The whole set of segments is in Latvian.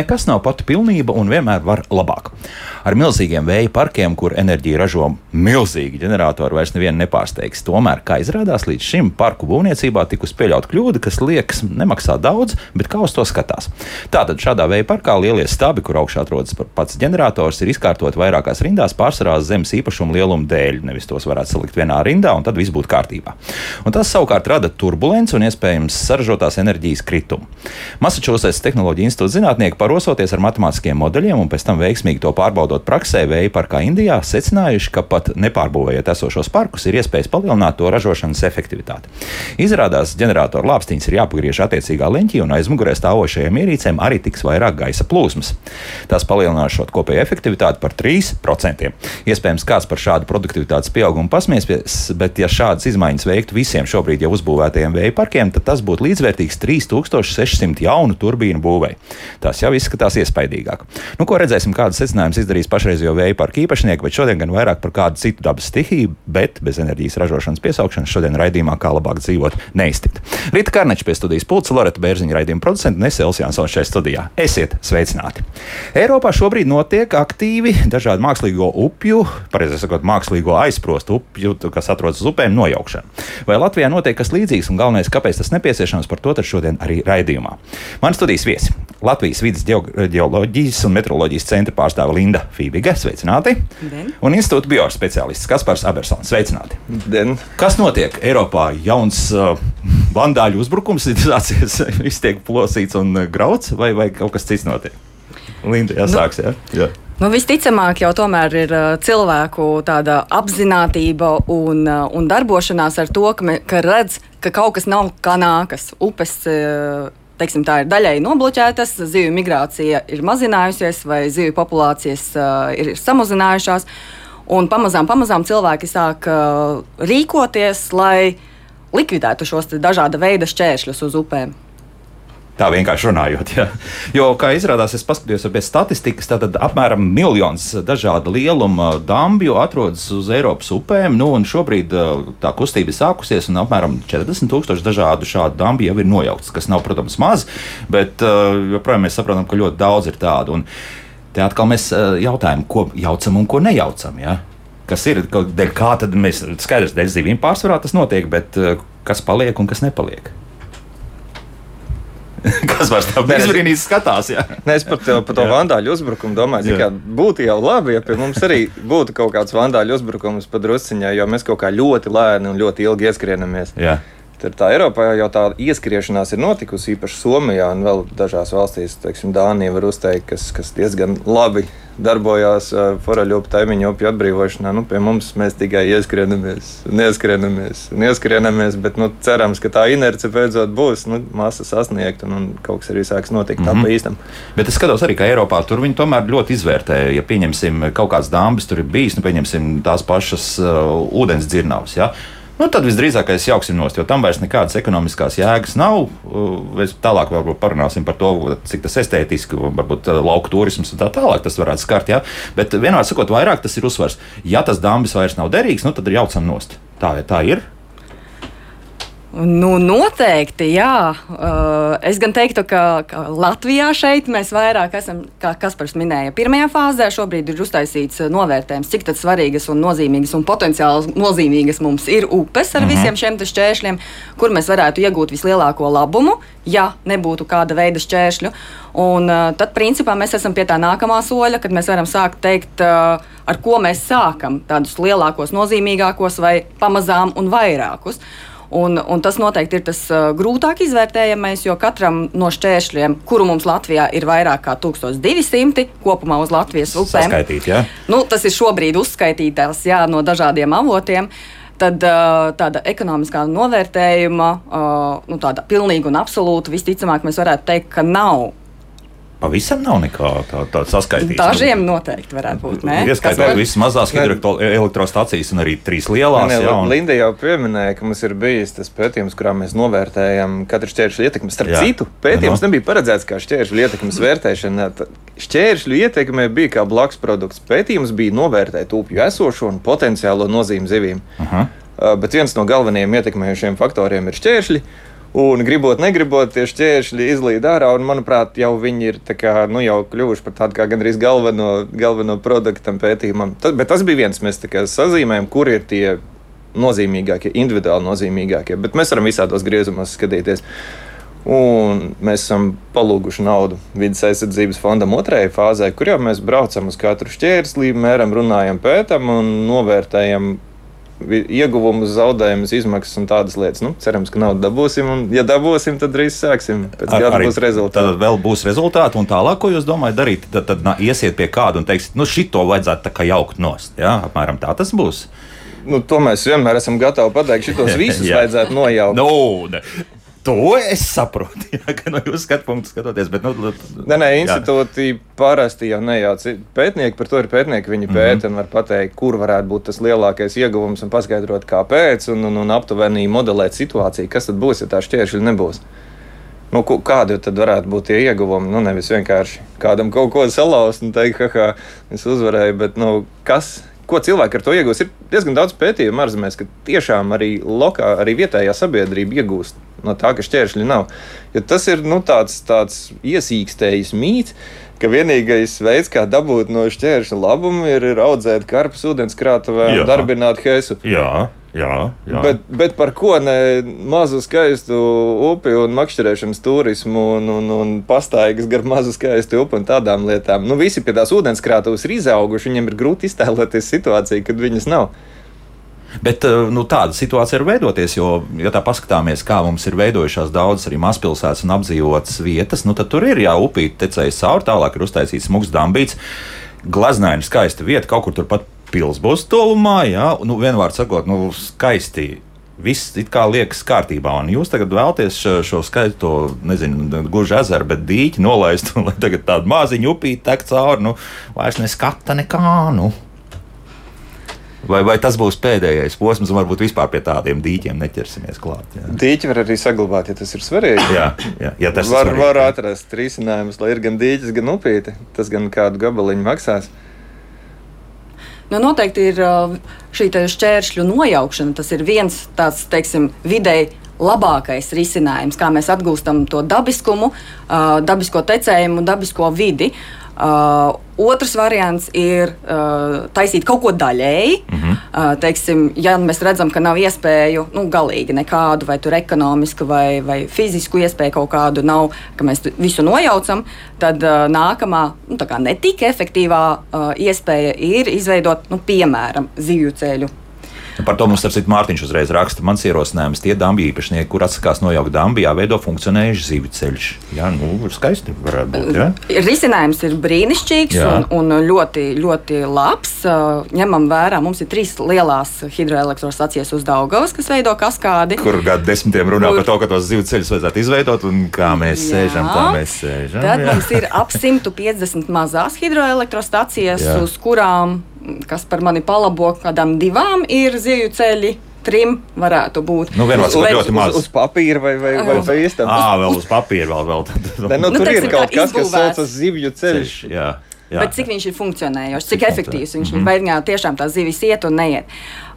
Nekas nav pati pilnība un vienmēr var labāk. Ar milzīgiem vēja parkiem, kur enerģija ražo milzīgi ģeneratori, vairs nevienu nepārsteigs. Tomēr, kā izrādās, līdz šim parku būvniecībā tikus pieļaut kļūda, kas liekas nemaksā daudz, bet kā uz to skatās. Tātad šādā vēja parkā lielie stabi, kur augšā atrodas pats ģenerators, ir izkārtot vairākās rindās pārsvarā zemes īpašuma lieluma dēļ. Nevis tos varētu salikt vienā rindā, un tad viss būtu kārtībā. Un tas savukārt rada turbulenci un iespējams saražotās enerģijas kritumu. Massachusetts Tehnoloģija institūta zinātnieki parosoties ar matemātiskiem modeļiem un pēc tam veiksmīgi to pārbaudot praksē, vēja parkā Indijā, secinājuši, ka pat nepārbūvējot esošos parkus, ir iespējas palielināt to ražošanas efektivitāti. Izrādās, ģeneratoru lāpstiņas ir jāpagriež attiecīgā leņķī, un aizmugurē stāvošajiem ierīcēm arī tiks vairāk gaisa plūsmas. Tas palielinās kopējo efektivitāti par 3%. Iespējams, kāds par šādu produktivitātes pieaugumu pasmieties, bet ja šādas izmaiņas veiktu visiem šobrīd jau uzbūvētajiem vēja parkiem, tad tas būtu līdzvērtīgs 3600 jaunu turbīnu būvei. Tas jau izskatās iespaidīgāk. Nu, ko redzēsim, kādas secinājumus izdarīs pašreizējo vēja parka īpašnieki, bet šodien gan vairāk par kādu citu dabas stihiju, bet bez enerģijas ražošanas piesaukšanas šodien raidījumā kā labāk dzīvot neiztikt. Rīta Karneča pie studijas pulca Loreta Bērziņa raidījuma producenta Nesels Jansons šajā studijā. Esiet sveicināti! Eiropā šobrīd notiek aktīvi dažādu mākslīgo upju, pareizāk sakot, mākslīgo aizprostu upju, kas atrodas uz upēm, nojaukšana. Vai Latvijā notiek kas līdzīgs un galvenais, kāpēc tas nepieciešams, par to šodien arī raidījumā. Man studijas viesi Latvijas vidas geoloģijas un meteoroloģijas centra pārstāve Linda Fībige. Sveicināti! Den. Un institūta biospeciālists Kaspars Abersons. Sveicināti! Den. Kas notiek Eiropā? Jauns uh, vandāļu uzbrukums sācies, viss tiek plosīts un uh, grauds, vai, vai kaut kas cits notiek? Linda, jāsāks, nu, jā. jā. Nu, visticamāk, jau tomēr ir uh, cilvēku apziņotība un, uh, un darbošanās ar to, ka, me, ka redz, ka kaut kas nav kā nākas. Upes uh, teiksim, tā ir daļēji nobloķētas, zivju migrācija ir mazinājusies vai zivju populācijas uh, ir samazinājušās. Un pamazām, pamazām cilvēki sāk uh, rīkoties, lai likvidētu šos dažāda veida šķēršļus uz upēm. Tā vienkārši runājot. Ja. Jo, kā izrādās, es paskatījos pēc statistikas, tad apmēram miljons dažāda lieluma dambju atrodas uz Eiropas upēm. Nu, šobrīd tā kustība ir sākusies, un apmēram 40 tūkstoši dažādu šādu dambju jau ir nojauktas, kas nav, protams, maz, bet joprojām mēs saprotam, ka ļoti daudz ir tādu. Un te atkal mēs jautājam, ko jaucam un ko nejaucam. Ja? Kas ir, kā tad mēs skaidrs, dēļ zivīm pārsvarā tas notiek, bet kas paliek un kas nepaliek? Kas vairs tādā izbrīnīs skatās? Jā. Ne, es par to, par to vandāļu uzbrukumu domāju, ka būtu jau labi, ja pie mums arī būtu kaut kāds vandāļu uzbrukums padrusciņā, jo mēs kaut kā ļoti lēni un ļoti ilgi ieskrienamies. Jā. Tad tā Eiropā jau tā ieskriešanās ir notikusi, īpaši Somijā un vēl dažās valstīs, teiksim, Dānija var uzteikt, kas, kas diezgan labi darbojās foraļopu taimiņu upju atbrīvošanā. Nu, pie mums mēs tikai ieskrienamies, neieskrienamies, neieskrienamies, bet nu, cerams, ka tā inerce beidzot būs, nu, masa sasniegta un, un kaut kas arī sāks notikt mm -hmm. tā pa īstam. Bet es skatos arī, ka Eiropā tur viņi tomēr ļoti izvērtē, ja pieņemsim kaut kāds dāmbis tur ir bijis, nu, pieņemsim tās pašas uh, ūdens dzirnavas. Ja? Nu, tad visdrīzākais jauksim nost, jo tam vairs nekādas ekonomiskās jēgas nav. Mēs tālāk varbūt parunāsim par to, cik tas estētiski, varbūt lauku turisms un tā tālāk tas varētu skart. Ja? Bet vienmēr sakot, vairāk tas ir uzsvars. Ja tas dambis vairs nav derīgs, nu, tad ir jaucam nost. Tā, tā ir. Nu, noteikti, jā. Uh, es gan teiktu, ka, ka Latvijā šeit mēs vairāk esam, kā Kaspars minēja, pirmajā fāzē. Šobrīd ir uztaisīts novērtējums, cik svarīgas un nozīmīgas un potenciāli nozīmīgas mums ir upes ar -hmm. visiem šiem šķēršļiem, kur mēs varētu iegūt vislielāko labumu, ja nebūtu kāda veida šķēršļu. Un, uh, tad, principā, mēs esam pie tā nākamā soļa, kad mēs varam sākt teikt, ar ko mēs sākam tādus lielākos, nozīmīgākos vai pamazām un vairākus. Un, un tas noteikti ir tas grūtāk izvērtējamais, jo katram no šķēršļiem, kuru mums Latvijā ir vairāk kā 1200 kopumā uz Latvijas upēm, ja? nu, tas ir šobrīd uzskaitītās jā, no dažādiem avotiem. Tad tāda ekonomiskā novērtējuma, nu, tāda pilnīga un absolūta, visticamāk, mēs varētu teikt, ka nav Pavisam nav nekā tāda tā saskaitīta. Dažiem noteikti varētu būt. Ieskaitot visas mazās elektrostacijas un arī trīs lielās. Ne, jā, un... Linda jau pieminēja, ka mums ir bijis tas pētījums, kurā mēs novērtējam katru šķēršļu ietekmi. Starp jā. citu, pētījums nebija paredzēts kā šķēršļu ietekmes vērtēšana. Šķēršļu ietekme bija kā blakus produkts. Pētījums bija novērtēt upju esošo un potenciālo nozīmi zivīm. Uh -huh. Bet viens no galvenajiem ietekmējošiem faktoriem ir šķēršļi. Un gribot, negribot, tie šķēršļi izlīd ārā, un, manuprāt, jau viņi ir kā, nu, jau kļuvuši par tādu kā gandrīz galveno, galveno produktu pētījumam. Tas, bet tas bija viens, mēs sazīmējam, kur ir tie nozīmīgākie, individuāli nozīmīgākie. Bet mēs varam visādos griezumos skatīties. Un mēs esam palūguši naudu vidas aizsardzības fondam otrajai fāzē, kur jau mēs braucam uz katru šķērsli, mēram, runājam, pētam un novērtējam ieguvumus, zaudējumus, izmaksas un tādas lietas. Nu, cerams, ka naudu dabūsim, un, ja dabūsim, tad drīz sāksim. Pēc tam būs rezultāti. Tad vēl būs rezultāti, un tālāk, ko jūs domājat darīt, tad, tad na, iesiet pie kāda un teiksiet, nu, šito vajadzētu tā kā jaukt nost. Ja? Apmēram tā tas būs. Nu, to mēs vienmēr esam gatavi pateikt. Šitos visus vajadzētu nojaukt. Nu, ne. To es saprotu, jā, ka no jūsu skatu punkta skatoties. Bet, nu, nē, nē, institūti jā. parasti jau nejauc. Pētnieki par to ir pētnieki. Viņi mm -hmm. pēta un var pateikt, kur varētu būt tas lielākais ieguvums un paskaidrot, kāpēc, un, un, un aptuveni modelēt situāciju, kas tad būs, ja tā šķēršļi nebūs. Nu, kādi tad varētu būt tie ieguvumi? Nu, nevis vienkārši kādam kaut ko salauzt un teikt, ka es uzvarēju, bet nu, kas, ko cilvēki ar to iegūst. Ir diezgan daudz pētījumu ārzemēs, ka tiešām arī, lokā, arī vietējā sabiedrība iegūst no tā, ka šķēršļi nav. Jo tas ir nu, tāds, tāds iesīkstējis mīts. Ka vienīgais veids, kā dabūt no šķēršļa labumu, ir, ir audzēt karpus ūdenskrātuvē un darbināt hesu. Jā. Jā, jā. Bet, bet par ko ne mazu skaistu upi un makšķerēšanas turismu un, un, un pastaigas gar mazu skaistu upi un tādām lietām. Nu, visi pie tās ūdenskrātuves ir izauguši, viņiem ir grūti iztēloties situāciju, kad viņas nav. Bet eh, nu, tāda situācija ir veidoties, jo, ja tā paskatāmies, kā mums ir veidojušās daudzas arī mazpilsētas un apdzīvotas vietas, nu, tad tur ir jau upīte tecējis cauri, tālāk ir uztaisīts smags dambīts. Glaznaini skaista vieta, kaut kur turpat pils būs tuvumā. Jā, nu, vienmēr sakot, nu, skaisti. Viss it kā liekas kārtībā, un jūs tagad vēlaties šo, šo skaisto, nezinu, gluži ezeru, bet dīķi nolaist, un lai tagad tāda maziņa upīte tek cauri, nu, vairs neskata nekā. Nu. Vai, vai tas būs pēdējais posms, un varbūt vispār pie tādiem dīķiem neķersimies klāt? Jā. Dīķi var arī saglabāt, ja tas ir svarīgi. jā, jā, ja tas var, ir svarīgi. Var atrast risinājumus, lai ir gan dīķis, gan upīte. Tas gan kādu gabaliņu maksās. Nu, noteikti ir šī šķēršļu nojaukšana. Tas ir viens tāds, teiksim, vidēji labākais risinājums, kā mēs atgūstam to dabiskumu, dabisko tecējumu, dabisko vidi. Uh, otrs variants ir uh, taisīt kaut ko daļēji. Mm -hmm. uh, teiksim, ja mēs redzam, ka nav iespēju nu, galīgi nekādu, vai tur ekonomisku vai, vai fizisku iespēju kaut kādu nav, ka mēs visu nojaucam, tad uh, nākamā, nu, ne tik efektīvā uh, iespēja ir izveidot, nu, piemēram, zivju ceļu Par to mums, starp citu, Mārtiņš uzreiz raksta. Mans ierosinājums tie dambi īpašnieki, kur atsakās nojaukt dambi, jāveido funkcionējuši zivju ceļš. Jā, nu, skaisti varētu būt. Ja? Risinājums ir brīnišķīgs jā. un, un ļoti, ļoti labs. Ņemam vērā, mums ir trīs lielās hidroelektrostacijas uz Daugavas, kas veido kaskādi. Kur gadu desmitiem runā kur... par to, ka tos zivju ceļus vajadzētu izveidot un kā mēs jā. sēžam, tā mēs sēžam. Tad jā. mums ir ap 150 mazās hidroelektrostacijas, jā. uz kurām kas par mani palabo, kādām divām ir zivju ceļi. Trim varētu būt. Nu, vienmēr tas ļoti maz. Uz, uz papīra vai, vai, vai, vai īstenībā? Jā, vēl uz papīra. Vēl, vēl. ne, nu, nu, tur ir kaut kas, kas saucas zivju ceļš. ceļš jā. Jā, bet cik viņš ir funkcionējošs, cik efektīvs viņš ir. Mm -hmm. Vai tiešām tās zivis iet un neiet.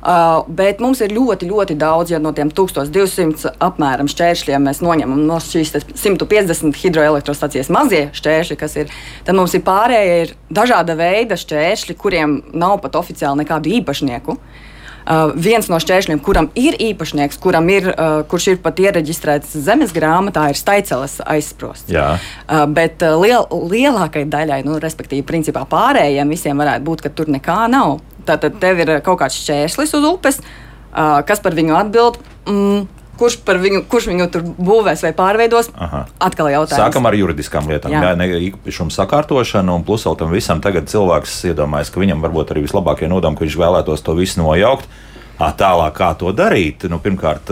Uh, bet mums ir ļoti, ļoti daudz, ja no tiem 1200 apmēram šķēršļiem mēs noņemam no šīs 150 hidroelektrostacijas mazie šķēršļi, kas ir. Tad mums ir pārējie ir dažāda veida šķēršļi, kuriem nav pat oficiāli nekādu īpašnieku. Uh, Uh, viens no šķēršļiem, kuram ir īpašnieks, kuram ir, uh, kurš ir pat iereģistrēts zemes grāmatā, ir staiceles aizsprosts. Uh, bet liel, lielākajai daļai, nu, respektīvi, principā pārējiem visiem varētu būt, ka tur nekā nav. Tātad tev ir kaut kāds šķērslis uz upes, uh, kas par viņu atbild. Mm, Kurš, viņu, kurš viņu tur būvēs vai pārveidos? Aha. Atkal jautājums. Sākam ar juridiskām lietām. Jā, Jā ne īpašumu sakārtošanu, un plus vēl tam visam tagad cilvēks iedomājas, ka viņam varbūt arī vislabākie nodomi, ka viņš vēlētos to visu nojaukt. Tālāk, kā to darīt? Nu, pirmkārt,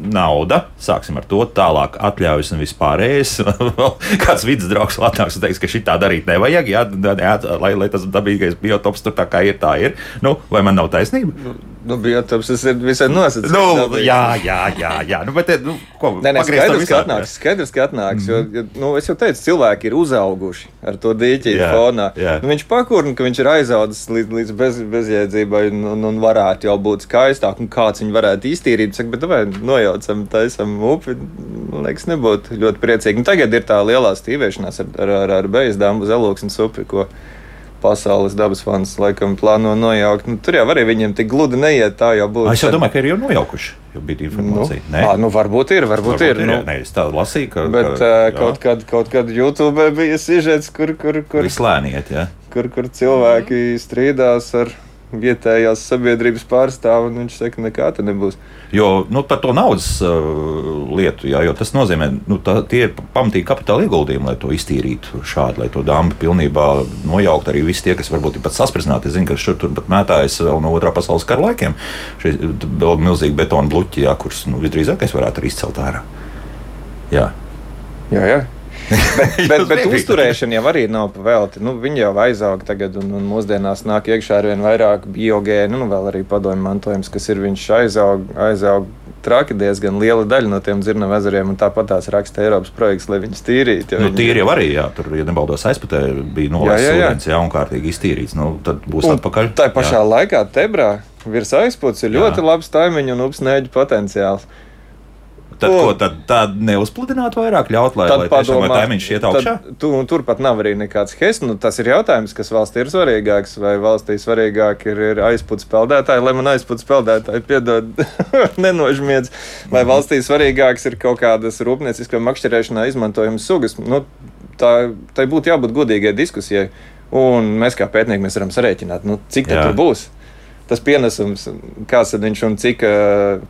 nauda. Sāksim ar to. Tālāk, atļaujas un vispārējais. Kāds vidus draugs atnāks un teiks, ka šī tā darīt nevajag, jā, jā, lai, lai tas dabīgais biotops tur tā kā ir, tā ir. Nu, vai man nav taisnība? Nu, Nu, biotops tas ir visai nosacīts. Nu, jā, jā, jā, jā. Nu, bet, nu, ko, nē, nē, skaidrs, ka atnāks. Skaidrs, ka atnāks. Mm. Jo, nu, es jau teicu, cilvēki ir uzauguši ar to dīķīti fonā. Jā. Nu, viņš pakurna, ka viņš ir aizaudzis līdz, līdz bez, bezjēdzībai un, un, un varētu jau būt skaistāk, un kāds viņu varētu iztīrīt. Saka, bet vai nojaucam, taisam upi, man liekas, nebūtu ļoti priecīgi. Nu, tagad ir tā lielā stīvēšanās ar, ar, ar, ar beigzdāmu uz eloksnes upi, ko pasaules dabas fonds laikam plāno nojaukt. Nu, tur jau arī viņiem tik gludi neiet. Tā jau būs. Es jau domāju, ka ir jau nojaukuši. Jau bija informācija. Nu, à, nu, varbūt ir, varbūt, varbūt ir. ir nu, nē, es tādu lasīju, ka. Bet ka, uh, kaut, kad, kaut kad YouTube bija sižets, kur, kur, kur, Vislēniet, ja? kur, kur cilvēki strīdās ar vietējās sabiedrības pārstāvu, un viņš saka, nekā tā nebūs. Jo nu, par to naudas uh, lietu, jā, jo tas nozīmē, ka nu, tie ir pamatīgi kapitāla ieguldījumi, lai to iztīrītu šādi, lai to dāmu pilnībā nojaukt. Arī visi tie, kas varbūt ir pat sasprādzināti, zina, ka šur tur pat mētājas vēl no otrā pasaules kara laikiem. Šie vēl milzīgi betona bluķi, jā, kurus nu, visdrīzāk es varētu arī izcelt ārā. Jā. Jā, jā bet, bet, bet uzturēšana jau arī nav pavēlta. Nu, viņi jau aizauga tagad, un, un mūsdienās nāk iekšā ar vien vairāk biogēnu, nu, vēl arī padomju mantojums, kas ir viņš aizaug, aizaug traki diezgan liela daļa no tiem dzirnavu ezeriem, un tāpat tās raksta Eiropas projekts, lai viņus tīrītu. Nu, tīri jau arī, jā, tur, ja nebaldos aizputē, bija nolaists ūdens, jā, un kārtīgi iztīrīts. Nu, tad būs un atpakaļ. Tā pašā jā. laikā Tebrā virs aizputs ir ļoti jā. labs taimiņu un upsnēģu potenciāls. Tad, ko, tad, tad neuzpludināt vairāk, ļaut, lai, lai padomā, taimiņš iet augšā? Tu, turpat nav arī nekāds hes. Nu, tas ir jautājums, kas valstī ir svarīgāks. Vai valstī svarīgāk ir, ir aizpūtas peldētāji, lai man aizpūtas peldētāji piedod nenožmiedz. Vai valstī svarīgāks ir kaut kādas rūpnieciskā makšķerēšanā izmantojamas sugas. Nu, tā, tai būtu jābūt godīgai diskusijai. Un mēs kā pētnieki mēs varam sarēķināt, nu, cik tā būs tas pienesums, kāds tad viņš un cik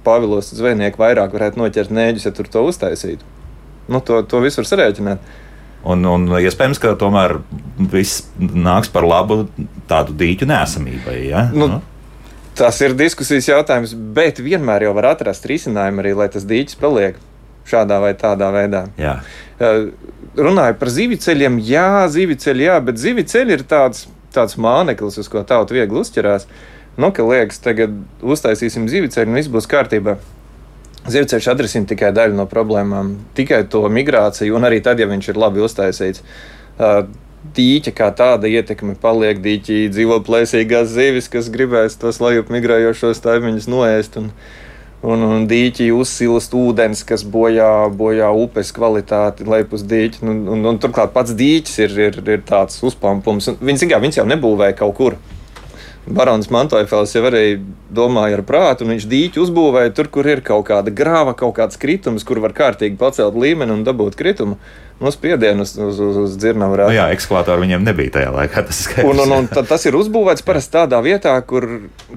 pavilos zvejnieki vairāk varētu noķert nēģus, ja tur to uztaisītu. Nu, to, to visu var sarēķināt. Un, un iespējams, ka tomēr viss nāks par labu tādu dīķu nesamībai. Ja? Nu, nu. Tas ir diskusijas jautājums, bet vienmēr jau var atrast risinājumu arī, lai tas dīķis paliek šādā vai tādā veidā. Jā. Runāju par zivju ceļiem, jā, zivju ceļi, jā, bet zivju ceļi ir tāds, tāds māneklis, uz ko tauta viegli uzķerās. Uh, Nu, ka liekas, tagad uztaisīsim zivceļu un viss būs kārtībā. Zivceļš atrisina tikai daļu no problēmām, tikai to migrāciju, un arī tad, ja viņš ir labi uztaisīts. Dīķa kā tāda ietekme paliek. Dīķi dzīvo plēsīgās zivis, kas gribēs tos lejup migrējošos taimiņus noēst. Un, un, un dīķi uzsilst ūdens, kas bojā, bojā upes kvalitāti, lejpus dīķi. Un, un, un, turklāt pats dīķis ir, ir, ir tāds uzpampums. Viņš, viņš jau nebūvēja kaut kur. Barons Mantojfels jau arī domāja ar prātu, un viņš dīķi uzbūvēja tur, kur ir kaut kāda grāva, kaut kāds kritums, kur var kārtīgi pacelt līmeni un dabūt kritumu no spiedienu uz, uz, uz, uz dzirnavu rādu. Nu, jā, ekskavātori viņiem nebija tajā laikā. Tas, un, un, un tas ir uzbūvēts parasti tādā vietā, kur,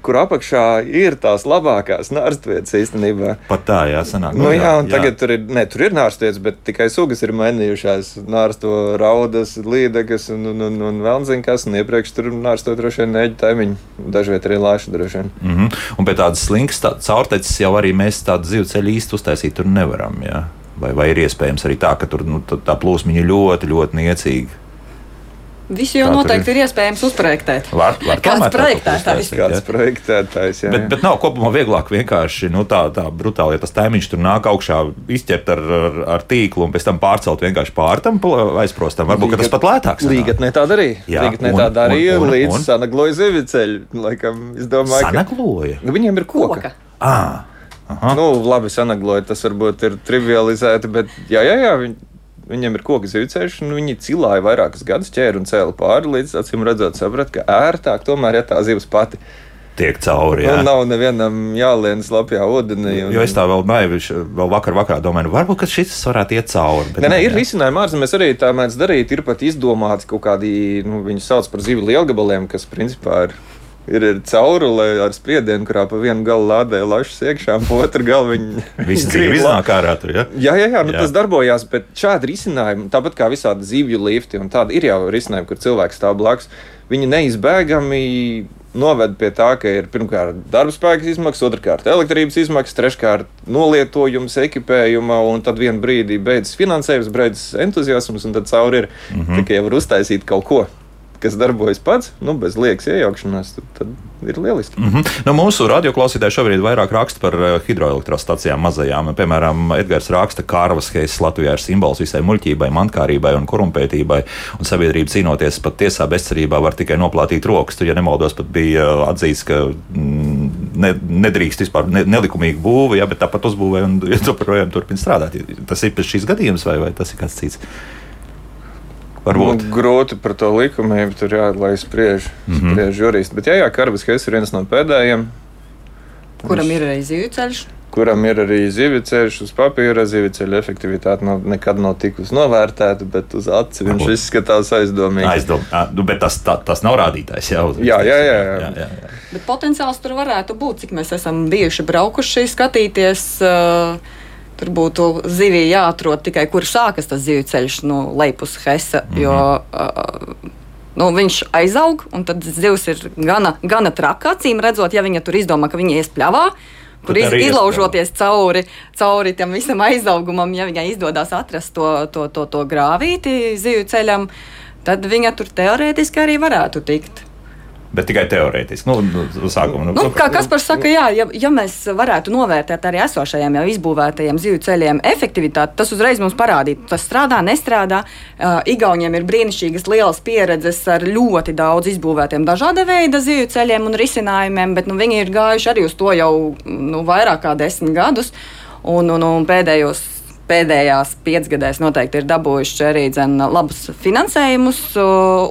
kur apakšā ir tās labākās nārstvietas īstenībā. Pat tā, jā, sanāk. Nu, jā, un jā. tagad tur ir, ne, tur ir nārstvietas, bet tikai sugas ir mainījušās. Nārsto raudas, līdegas un, un, un, un vēl zina kas, un iepriekš tur nārsto droši vien neģi taimiņu, dažviet arī lāšu droši vien. Mm -hmm. Un pie tādas slinkas tā, caurteces jau arī mēs tādu zivu ceļu īsti uztaisīt tur nevaram. Jā. Vai, vai ir iespējams arī tā, ka tur nu, tā plūsma ļoti, ļoti niecīga? Visu jau tā noteikti ir. ir iespējams uzprojektēt. Var, var Kāds projektētājs? Kāds projektētājs, jā. Bet, bet nav kopumā vieglāk vienkārši nu, tā, tā brutāli, ja tas taimiņš tur nāk augšā, izķert ar, ar, ar tīklu un pēc tam pārcelt vienkārši pārtam aizprostam. Varbūt Līgat, tas pat lētāks. Līgatnē tā darīja. Līgatnē tā darīja līdz sanagloja ziviceļu. Laikam, es domāju, sanagloja? ka viņiem ir koka. koka. Ah. Aha. Nu, labi, sanagloja, tas varbūt ir trivializēti, bet jā, jā, jā viņi, viņiem ir koks zivceļš, un viņi cilāja vairākus gadus, ķēra un cēla pāri, līdz acīm redzot, saprat, ka ērtāk tomēr ir tā zivs pati. Tiek cauri. Jā. Nu, nav nevienam jālien slapjā ūdenī. Un... Jo es tā vēl naiviši, vēl vakar vakarā domāju, nu, varbūt šis varētu iet cauri. Nē, nē, ir risinājumi ārzemēs arī tā mēdz darīt. Ir pat izdomāti kaut kādi, nu, viņi sauc par zivju lielgabaliem, kas principā ir ir, ir caurule ar spriedienu, kurā pa vienu galu lādē lašas iekšā, pa otru galu viņi visi dzīvi iznāk ārā. Tur, ja? Jā, jā, jā, nu, jā, tas darbojās, bet šādi risinājumi, tāpat kā visādi zivju lifti, un tādi ir jau risinājumi, kur cilvēks stāv blakus, viņi neizbēgami noved pie tā, ka ir pirmkārt darba spēka izmaksas, otrkārt elektrības izmaksas, treškārt novietojums, ekipējuma, un tad vienā brīdī beidzas finansējums, beidzas entuziasms, un tad cauri ir mm -hmm. tikai var uztaisīt kaut ko kas darbojas pats, nu, bez liekas iejaukšanās, tad, tad ir lieliski. Mm -hmm. nu, mūsu radioklausītāji šobrīd vairāk raksta par eh, hidroelektrostacijām mazajām. Piemēram, Edgars raksta, ka Kārvas heiss Latvijā ir simbols visai muļķībai, mankārībai un korumpētībai, un sabiedrība cīnoties pat tiesā bezcerībā var tikai noplātīt rokas. Tur, ja nemaldos, pat bija eh, atzīts, ka mm, ne, nedrīkst vispār ne, nelikumīgi būvi, ja, bet tāpat uzbūvē un joprojām turpina strādāt. Tas ir šis gadījums vai, vai tas ir kāds cits? Varbūt. Nu, grūti par to likumību tur jāatlai spriež, mm -hmm. spriež juristi. Bet jā, jā Karbas Heiss ir viens no pēdējiem. Kuram viņš... ir arī zivju ceļš? kuram ir arī zivju ceļš uz papīra. Zivju ceļa efektivitāte nav, nekad nav tikusi novērtēta, bet uz acu viņš Varbūt. izskatās aizdomīgi. Aizdom, nu, bet tas, tā, tas nav rādītājs jau. Jā, jā, jā, jā. jā, jā, jā. Bet potenciāls tur varētu būt, cik mēs esam bijuši braukuši skatīties. Uh, Tur būtu zivī jāatrod tikai, kur sākas tas zivju ceļš no nu, lejpus Hesa. Mm -hmm. Jo, uh, nu, viņš aizaug, un tad zivs ir gana, gana traka, acīm redzot, ja viņa tur izdomā, ka viņa ies pļāvā. Kur iz, izlaužoties cauri, cauri tam visam aizaugumam, ja viņai izdodas atrast to, to, to, to grāvīti zivju ceļam, tad viņa tur teorētiski arī varētu tikt. Bet tikai teorētiski. Nu, nu, sākumā, nu, nu, kā Kaspars saka, jā, ja, ja mēs varētu novērtēt arī esošajiem jau izbūvētajiem zivju ceļiem efektivitāti, tas uzreiz mums parādītu, tas strādā, nestrādā. Uh, Igauniem ir brīnišķīgas lielas pieredzes ar ļoti daudz izbūvētiem dažāda veida zivju ceļiem un risinājumiem, bet nu, viņi ir gājuši arī uz to jau nu, vairāk kā desmit gadus. Un, un, un pēdējos pēdējās piecgadēs noteikti ir dabūjuši arī dzen, labus finansējumus.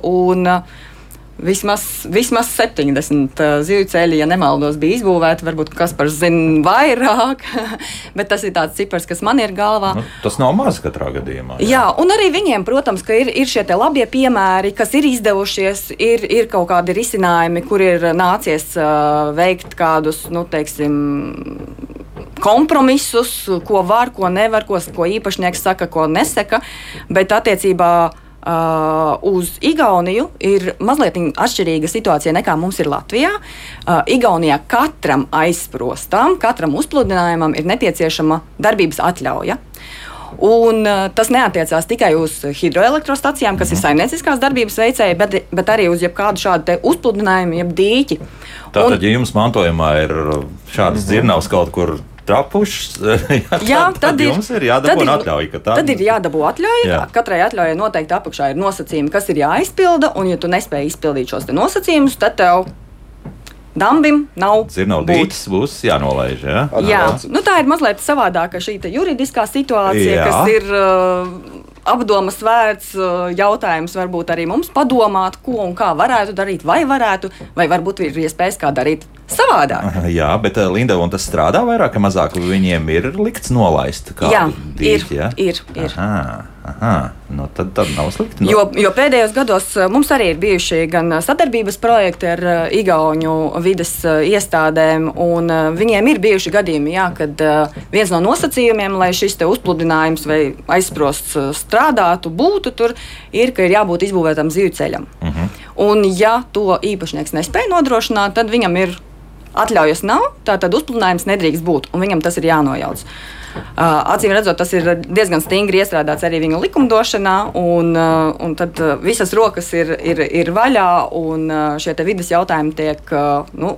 Un, uh, Vismaz, vismaz 70 uh, zivju ceļi, ja nemaldos, bija izbūvēti. Varbūt kas par zina vairāk, bet tas ir tāds cipars, kas man ir galvā. Nu, tas nav maz katrā gadījumā. Jā, jā un arī viņiem, protams, ir, ir šie labie piemēri, kas ir izdevušies, ir, ir kaut kādi risinājumi, kur ir nācies uh, veikt kādus, nu, teiksim, kompromisus, ko var, ko nevar, ko, ko īpašnieks saka, ko nesaka. Bet attiecībā Uh, uz Igauniju ir mazliet atšķirīga situācija nekā mums ir Latvijā. Uh, Igaunijā katram aizsprostam, katram uzpludinājumam ir nepieciešama darbības atļauja. Un, uh, tas neatiecās tikai uz hidroelektrostacijām, kas ir mhm. saimnieciskās darbības veicēji, bet, bet arī uz jebkādu šādu uzpludinājumu, jeb dīķi. Tātad, un, ja jums mantojumā ir šādas mhm. dzirnavas kaut kur trapušs. jā, jā, tad, tad ir, jums ir jādabū tad atļauja. Tā... Tad ir jādabū atļauja. Jā. Katrai atļaujai noteikti apakšā ir nosacījumi, kas ir jāizpilda. Un, ja tu nespēji izpildīt šos nosacījumus, tad tev Dambim nav. Zirnaudītis būs jānolaiž. Ja? Jā, nu, tā ir mazliet savādāka šī juridiskā situācija, Jā. kas ir uh, apdomas vērts uh, jautājums. Varbūt arī mums padomāt, ko un kā varētu darīt, vai varētu, vai varbūt ir iespējas kā darīt savādāk. Jā, bet uh, Linda, un tas strādā vairāk vai mazāk, viņiem ir likts nolaist. Jā, dīt, ir, ja? ir, ir. Aha. Aha, nu tad, tad nav slikti. Nu. Jo, jo pēdējos gados uh, mums arī ir bijuši gan sadarbības projekti ar uh, Igaunu vidas iestādēm, un viņiem ir bijuši gadījumi, jā, kad viens no nosacījumiem, lai šis uzpludinājums vai aizsprosts strādātu, būtu tur, ir, ka ir jābūt izbūvētam zivju ceļam. Uh mhm. -huh. Un, ja to īpašnieks nespēja nodrošināt, tad viņam ir atļaujas nav, tātad uzpludinājums nedrīkst būt, un viņam tas ir jānojauc. Uh, acīm redzot, tas ir diezgan stingri iestrādāts arī viņa likumdošanā, un, uh, un tad uh, visas rokas ir, ir, ir vaļā, un šie vidas jautājumi tiek nu,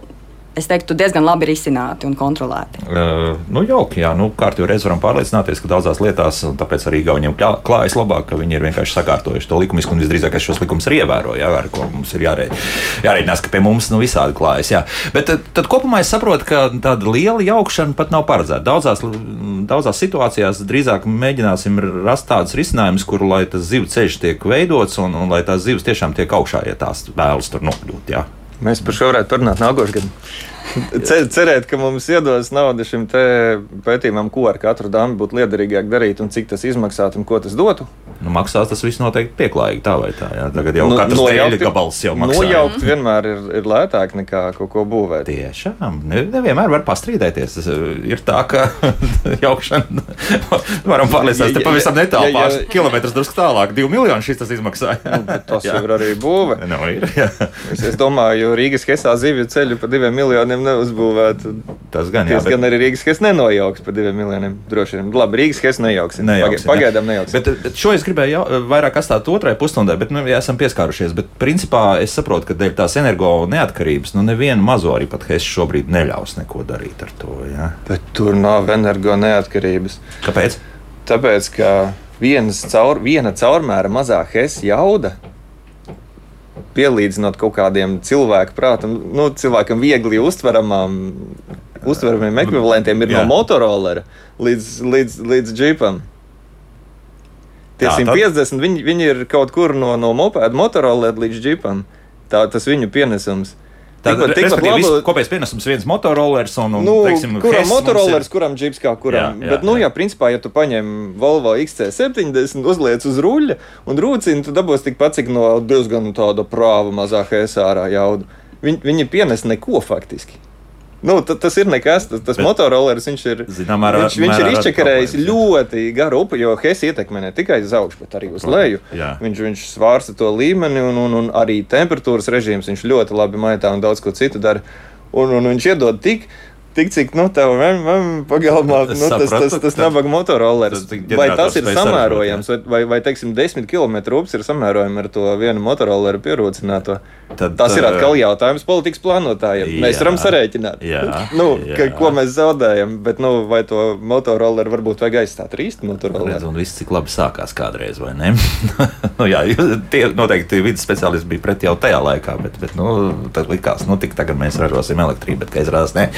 es teiktu, diezgan labi risināti un kontrolēti. Uh, nu, jauki, jā, nu, kārtībā reiz varam pārliecināties, ka daudzās lietās, tāpēc arī Igauniem klājas labāk, ka viņi ir vienkārši sakārtojuši to likumisku un visdrīzāk šos likumus arī ievēro, jā, ar ko mums ir jārē, jārēķinās, ka pie mums nu, visādi klājas. Jā. Bet tad, tad kopumā es saprotu, ka tāda liela jaukšana pat nav paredzēta. Daudzās, daudzās situācijās drīzāk mēģināsim rast tādus risinājumus, kur lai tas zivs ceļš tiek veidots un, un lai tās zivs tiešām tiek augšā, ja tās vēlas tur nokļūt. Jā. Mēs par šo varētu parunāt nākošais gads. Cerēt, ka mums iedos naudu šim pētījumam, ko ar katru dāmu būtu liederīgāk darīt un cik tas izmaksātu un ko tas dotu. Nu, maksās tas viss noteikti pieklājīgi tā vai tā. Jā. Tagad jau nu, katrs nojaukt, gabals jau maksā. Nojaukt vienmēr ir, ir lētāk nekā kaut ko būvēt. Tiešām, ne, nevienmēr var pastrīdēties. Tas eh, ir tā, ka jaukšana varam pārliecināties, te pavisam netālu pāris kilometrus drusku tālāk. Divu miljonu šis tas izmaksāja. nu, tas jau ir arī būve. Nu, ir, es, es domāju, Rīgas Hesā zivju ceļu pa diviem miljoniem miljoniem neuzbūvētu. Tas gan, jā. Tas bet... gan arī Rīgas Hess nenojauks par diviem miljoniem. Droši vien. Labi, Rīgas Hess nejauks. nejauks Pagaidām nejauks. Bet, bet šo es gribēju jau, vairāk atstāt otrai pusstundai, bet nu, esam pieskārušies. Bet principā es saprotu, ka dēļ tās energo neatkarības, nu nevienu mazo arī pat Hess šobrīd neļaus neko darīt ar to. Jā. Bet tur nav energo neatkarības. Kāpēc? Tāpēc, ka caur, viena caurmēra mazā Hess jauda pielīdzinot kaut kādiem cilvēku prātam, nu, cilvēkam viegli uztveramām, uztveramiem ekvivalentiem, ir Jā. no Motorola līdz, līdz, līdz džipam. Tie Jā, 150 tad... viņi, viņi ir kaut kur no, no mopēda Motorola līdz džipam. Tā, tas viņu pienesums. Tātad, tikpat labi, kopējais pienesums viens motorolers un, un nu, teiksim, kuram motorolers, kuram džips kā kuram. Jā, jā, Bet, nu, jā. jā, principā, ja tu paņem Volvo XC70, uzliec uz ruļļa un rūcini, tu dabūsi tikpat, cik no diezgan tāda prāva mazā hēsārā jauda. Viņi, viņi pienes neko faktiski. Nu, tas ir nekas. Tas, tas motorolleris viņš ir. Zinām, ar, viņš, viņš ir izčakarējis ļoti garu upi, jo Hess ietekmē ne tikai uz augšu, bet arī uz leju. Jā. Viņš, viņš svārsta to līmeni un, un, un arī temperatūras režīms. Viņš ļoti labi maitā un daudz ko citu dara. Un, un viņš iedod tik Tik cik nu, tev pagalmā, nu, tas, tas, tas nabaga motorolleris. Vai tas ir samērojams, vai, vai, vai teiksim, 10 km ups ir samērojami ar to vienu motorolleru pierocināto? Tad, tas ir atkal jautājums politikas plānotājiem. Jā, mēs varam sarēķināt, jā, nu, ka, jā. ko mēs zaudējam, bet nu, vai to motorolleru varbūt vajag aizstāt ar īstu motorolleru? Un viss cik labi sākās kādreiz, vai ne? nu, jā, tie noteikti vidas speciālisti bija pret jau tajā laikā, bet, bet nu, tad likās, nu, tik tagad mēs ražosim elektrību, bet, ka izrādās, ne.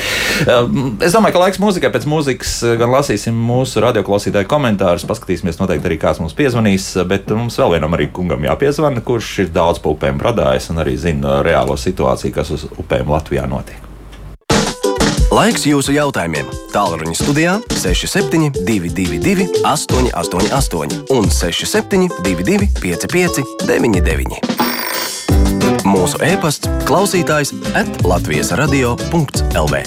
Ehm, es domāju, ka laiks mūzikai pēc mūzikas eh, gan lasīsim mūsu radioklausītāju komentārus, paskatīsimies noteikti arī kāds mums piezvanīs, bet mums vēl vienam arī kungam jāpiezvana, kurš ir daudz pa upēm bradājis un arī zina reālo situāciju, kas uz upēm Latvijā notiek. Laiks jūsu jautājumiem. Tālruņa studijā 6722, 888, un 6722, 559, mūsu e-pasts, klausītājs at Latvijas radio.lv.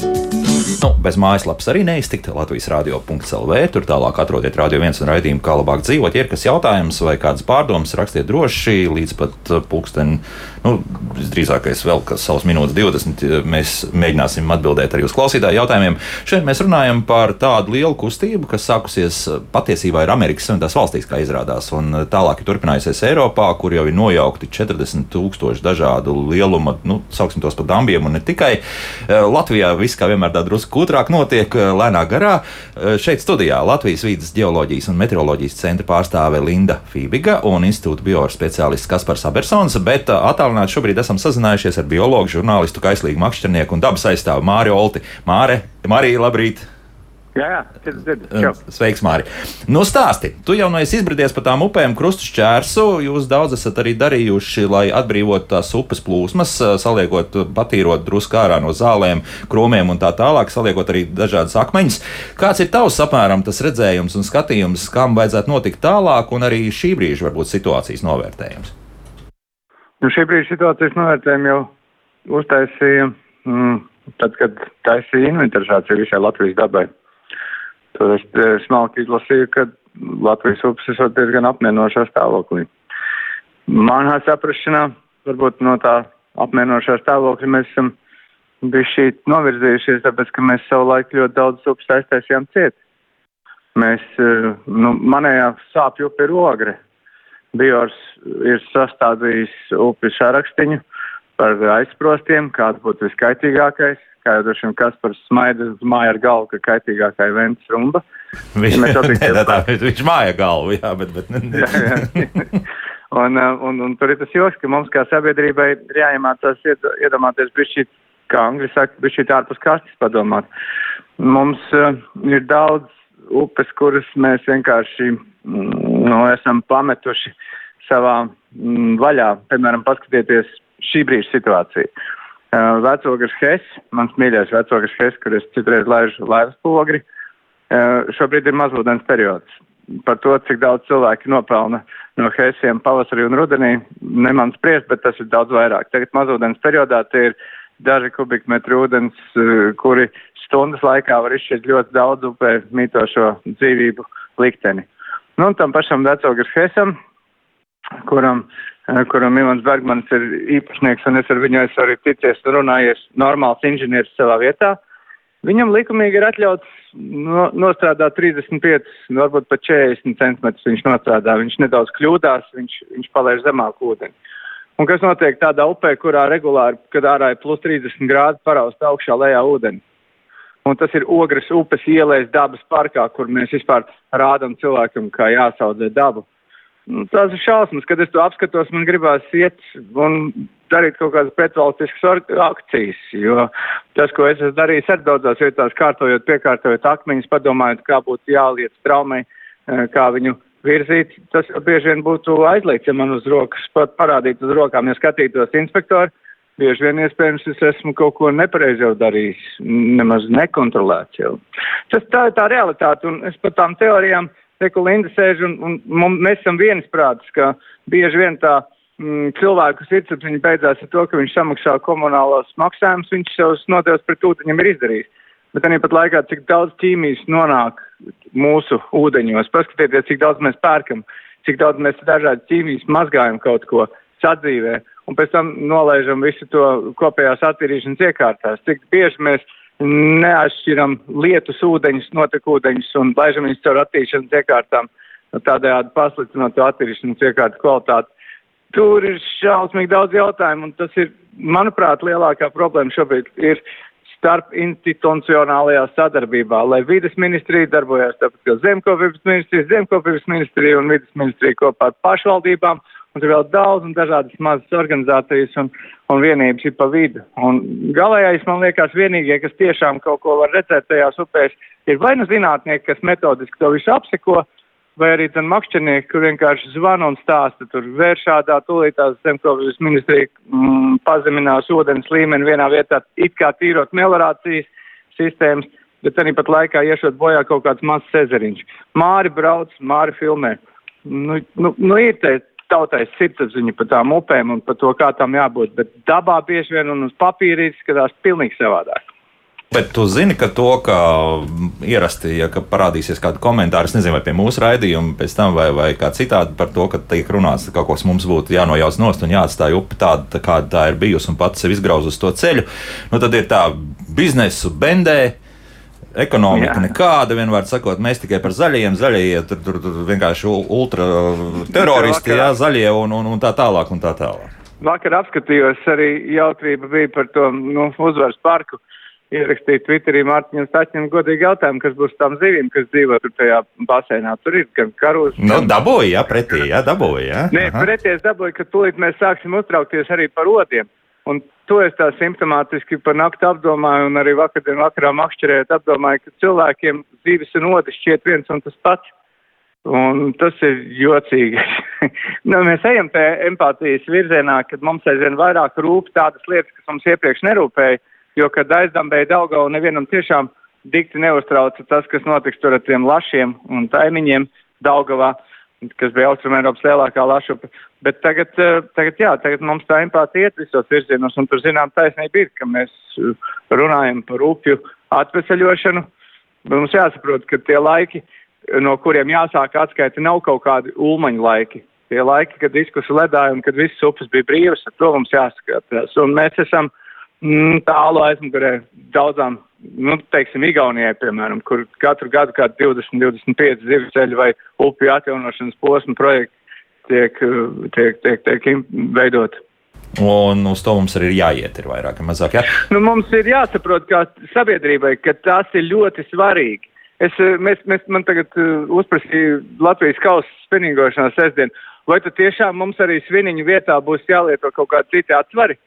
Nu, bez mājaslapas arī neiztikt. Latvijas radio.clv. Tur tālāk atrodiet radio viens un raidījumu, kā labāk dzīvot. Ja ir kas jautājums vai kādas pārdomas, rakstiet droši līdz pat uh, pulksten. Nu, visdrīzākais vēl kas savus minūtes 20. Mēs mēģināsim atbildēt arī uz klausītāju jautājumiem. Šeit mēs runājam par tādu lielu kustību, kas sākusies uh, patiesībā ir Amerikas Savienotās valstīs, kā izrādās, un uh, tālāk ir turpinājusies Eiropā, kur jau ir nojaukti 40 tūkstoši dažādu lieluma, nu, sauksim tos par dambiem, un ne tikai Latvijā viss kā vienmēr tā drusku kūtrāk notiek, eh, lēnāk garā. Eh, šeit studijā Latvijas vīdes geoloģijas un meteoroloģijas centra pārstāve Linda Fībiga un institūta bioras speciālists Kaspars Abersons, bet eh, attālināti šobrīd esam sazinājušies ar biologu, žurnālistu, kaislīgu makšķernieku un dabas aizstāvu Māri Olti. Māre, Marija, labrīt! Jā, jā, dzird. Sveiks, Mārija. Nu, stāsti. Tu jau no esi izbridies pa tām upēm, krustu šķērsu. Jūs daudz esat arī darījuši, lai atbrīvotu tās upes plūsmas, saliekot, patīrot drusku ārā no zālēm, kromiem un tā tālāk, saliekot arī dažādas akmeņus. Kāds ir tavs apmēram tas redzējums un skatījums, kam vajadzētu notikt tālāk, un arī šī brīža varbūt situācijas novērtējums? Nu, šī brīža situācijas novērtējumu jau uztaisīja, mm, tad, kad taisīja inventarizāciju visai Latvijas dabai. Tad es smalki izlasīju, ka Latvijas upes ir diezgan apmienošā stāvoklī. Manā saprašanā, varbūt no tā apmienošā stāvokļa mēs esam bijuši novirzījušies, tāpēc, ka mēs savu laiku ļoti daudz upes aiztaisījām ciet. Mēs, eh, nu, manējā sāpju upe ir ogre. Biors ir sastādījis upi sarakstiņu par aizsprostiem, kāds būtu viskaitīgākais, kā jau droši vien Kaspars smaida uz māju ar galvu, ka kaitīgākā ir ventas rumba. Viņš, ja tā, tā, viņš māja galvu, jā, bet. bet ne, jā, jā. un, uh, un, un tur ir tas joks, ka mums kā sabiedrībai ir jāiemācās iedomāties bišķīt, kā angļu saka, bišķīt ārpus kastes padomāt. Mums uh, ir daudz upes, kuras mēs vienkārši mm, nu, esam pametuši savā mm, vaļā. Piemēram, paskatieties šī brīža situāciju. Uh, vecogars Hess, mans mīļais vecogars Hess, kur es citreiz laižu laivas pogri, uh, šobrīd ir mazūdens periods. Par to, cik daudz cilvēki nopelna no Hessiem pavasarī un rudenī, neman spriest, bet tas ir daudz vairāk. Tagad mazūdens periodā tie ir daži kubikmetri ūdens, uh, kuri stundas laikā var izšķirt ļoti daudz upē mītošo dzīvību likteni. Nu, un tam pašam vecogars Hessam kuram, kuram Imants Bergmans ir īpašnieks, un es ar viņu esmu arī ticies un runājies normāls inženieris savā vietā. Viņam likumīgi ir atļauts no, nostrādāt 35, varbūt pat 40 centimetrus viņš nostrādā. Viņš nedaudz kļūdās, viņš, viņš palaiž zemāk ūdeni. Un kas notiek tādā upē, kurā regulāri, kad ārā ir plus 30 grādi, paraust augšā lejā ūdeni? Un tas ir ogres upes ielēs dabas parkā, kur mēs vispār rādam cilvēkam, kā jāsaudzē dabu. Nu, tās ir šausmas, kad es to apskatos, man gribās iet un darīt kaut kādas pretvalstiskas akcijas, jo tas, ko es esmu darījis ar daudzās vietās, kārtojot, piekārtojot akmeņus, padomājot, kā būtu jāliec traumai, eh, kā viņu virzīt, tas bieži vien būtu aizliegts, ja man uz rokas pat parādītu uz rokām, ja skatītos inspektori. Bieži vien iespējams es esmu kaut ko nepareizi jau darījis, nemaz nekontrolēts jau. Tas tā ir tā realitāte, un es par tām teorijām te, kur Linda sēž, un, un, un mēs esam viensprātis, ka bieži vien tā mm, cilvēku sirdsapziņa beidzās ar to, ka viņš samaksā komunālos maksājumus, viņš savus nodevs pret ūdeņiem ir izdarījis. Bet arī pat laikā, cik daudz ķīmijas nonāk mūsu ūdeņos, paskatieties, cik daudz mēs pērkam, cik daudz mēs dažādi ķīmijas mazgājam kaut ko sadzīvē, un pēc tam nolaižam visu to kopējās attīrīšanas iekārtās. Cik bieži mēs neatšķiram lietus ūdeņus, notekūdeņus un laižam viņus caur attīrīšanas iekārtām, tādējādi pasliktinot to attīrīšanas iekārtu kvalitāti. Tur ir šausmīgi daudz jautājumu, un tas ir, manuprāt, lielākā problēma šobrīd ir starp institucionālajā sadarbībā, lai vides ministrija darbojās tāpat kā zemkopības ministrija, zemkopības ministrija un vides ministrija kopā ar pašvaldībām un tur vēl daudz un dažādas mazas organizācijas un, un vienības ir pa vidu. Un galējais, man liekas, vienīgie, kas tiešām kaut ko var redzēt tajās upēs, ir vai nu zinātnieki, kas metodiski to visu apseko, vai arī tad makšķernieki, kur vienkārši zvana un stāsta, tur vēršādā tūlītās zemkopības ministrija mm, pazeminās ūdens līmeni vienā vietā, it kā tīrot melorācijas sistēmas, bet arī pat laikā iešot bojā kaut kāds mazs ezeriņš. Māri brauc, māri filmē. Nu, nu, nu ir te tautai sirdsapziņa par tām upēm un par to, kā tam jābūt, bet dabā bieži vien un uz papīra izskatās pilnīgi savādāk. Bet tu zini, ka to, ka ierasti, ja ka parādīsies kāda komentāra, nezinu, vai pie mūsu raidījuma pēc tam, vai, vai kā citādi par to, ka tiek runāts, ka kaut kas mums būtu jānojauc nost un jāatstāj upe tāda, tā, kāda tā ir bijusi un pats sev izgrauz uz to ceļu, nu tad ir tā biznesu bendē Ekonomika jā. nekāda, vienmēr sakot, mēs tikai par zaļajiem, zaļie tur, tur, tur vienkārši ultra teroristi, jā, zaļie un, un, un tā tālāk. Un tā tālāk. Vakar apskatījos arī jautrība bija par to nu, uzvaras parku. Ierakstīt Twitterī Mārtiņam Staķim godīgi jautājumu, kas būs tām zivīm, kas dzīvo tur tajā basēnā. Tur ir gan karūs. Nu, dabūja, jā, pretī, jā, dabūja, jā. Nē, pretī es dabūju, ka tūlīt mēs sāksim uztraukties arī par odiem. Un to es tā simptomātiski par nakti apdomāju, un arī vakardien vakarā makšķerējot apdomāju, ka cilvēkiem dzīves un odis šķiet viens un tas pats. Un tas ir jocīgi. nu, mēs ejam tajā empātijas virzienā, kad mums aizvien vairāk rūp tādas lietas, kas mums iepriekš nerūpēja, jo, kad aizdambēja Daugau, nevienam tiešām dikti neuztrauca tas, kas notiks tur ar tiem lašiem un taimiņiem Daugavā. Uh, kas bija Austrumēropas lielākā lašupe. Bet tagad, eh, tagad, jā, tagad mums tā empātija iet visos virzienos, un tur zinām taisnība ir, ka mēs eh, runājam par upju atvesaļošanu. Mums jāsaprot, ka tie laiki, no kuriem jāsāk atskaita, nav kaut kādi ulmaņu laiki. Tie laiki, kad diskus ledāja un kad visas upes bija brīvas, ar to mums jāskatās. Un mēs esam mm, tālu aizmugurē daudzām nu, teiksim, Igaunijai, piemēram, kur katru gadu kādi 20, 25 zivceļu vai upju atjaunošanas posmu projekti tiek, tiek, tiek, tiek veidoti. Un uz to mums arī ir jāiet, ir vairāk vai mazāk. Jā? Nu, mums ir jāsaprot, kā sabiedrībai, ka tas ir ļoti svarīgi. Es, mēs, mēs, man tagad uh, uzprasīja Latvijas kausa spinīgošanā sestdien, vai tad tiešām mums arī sviniņu vietā būs jālieto kaut kādi citi atsvari?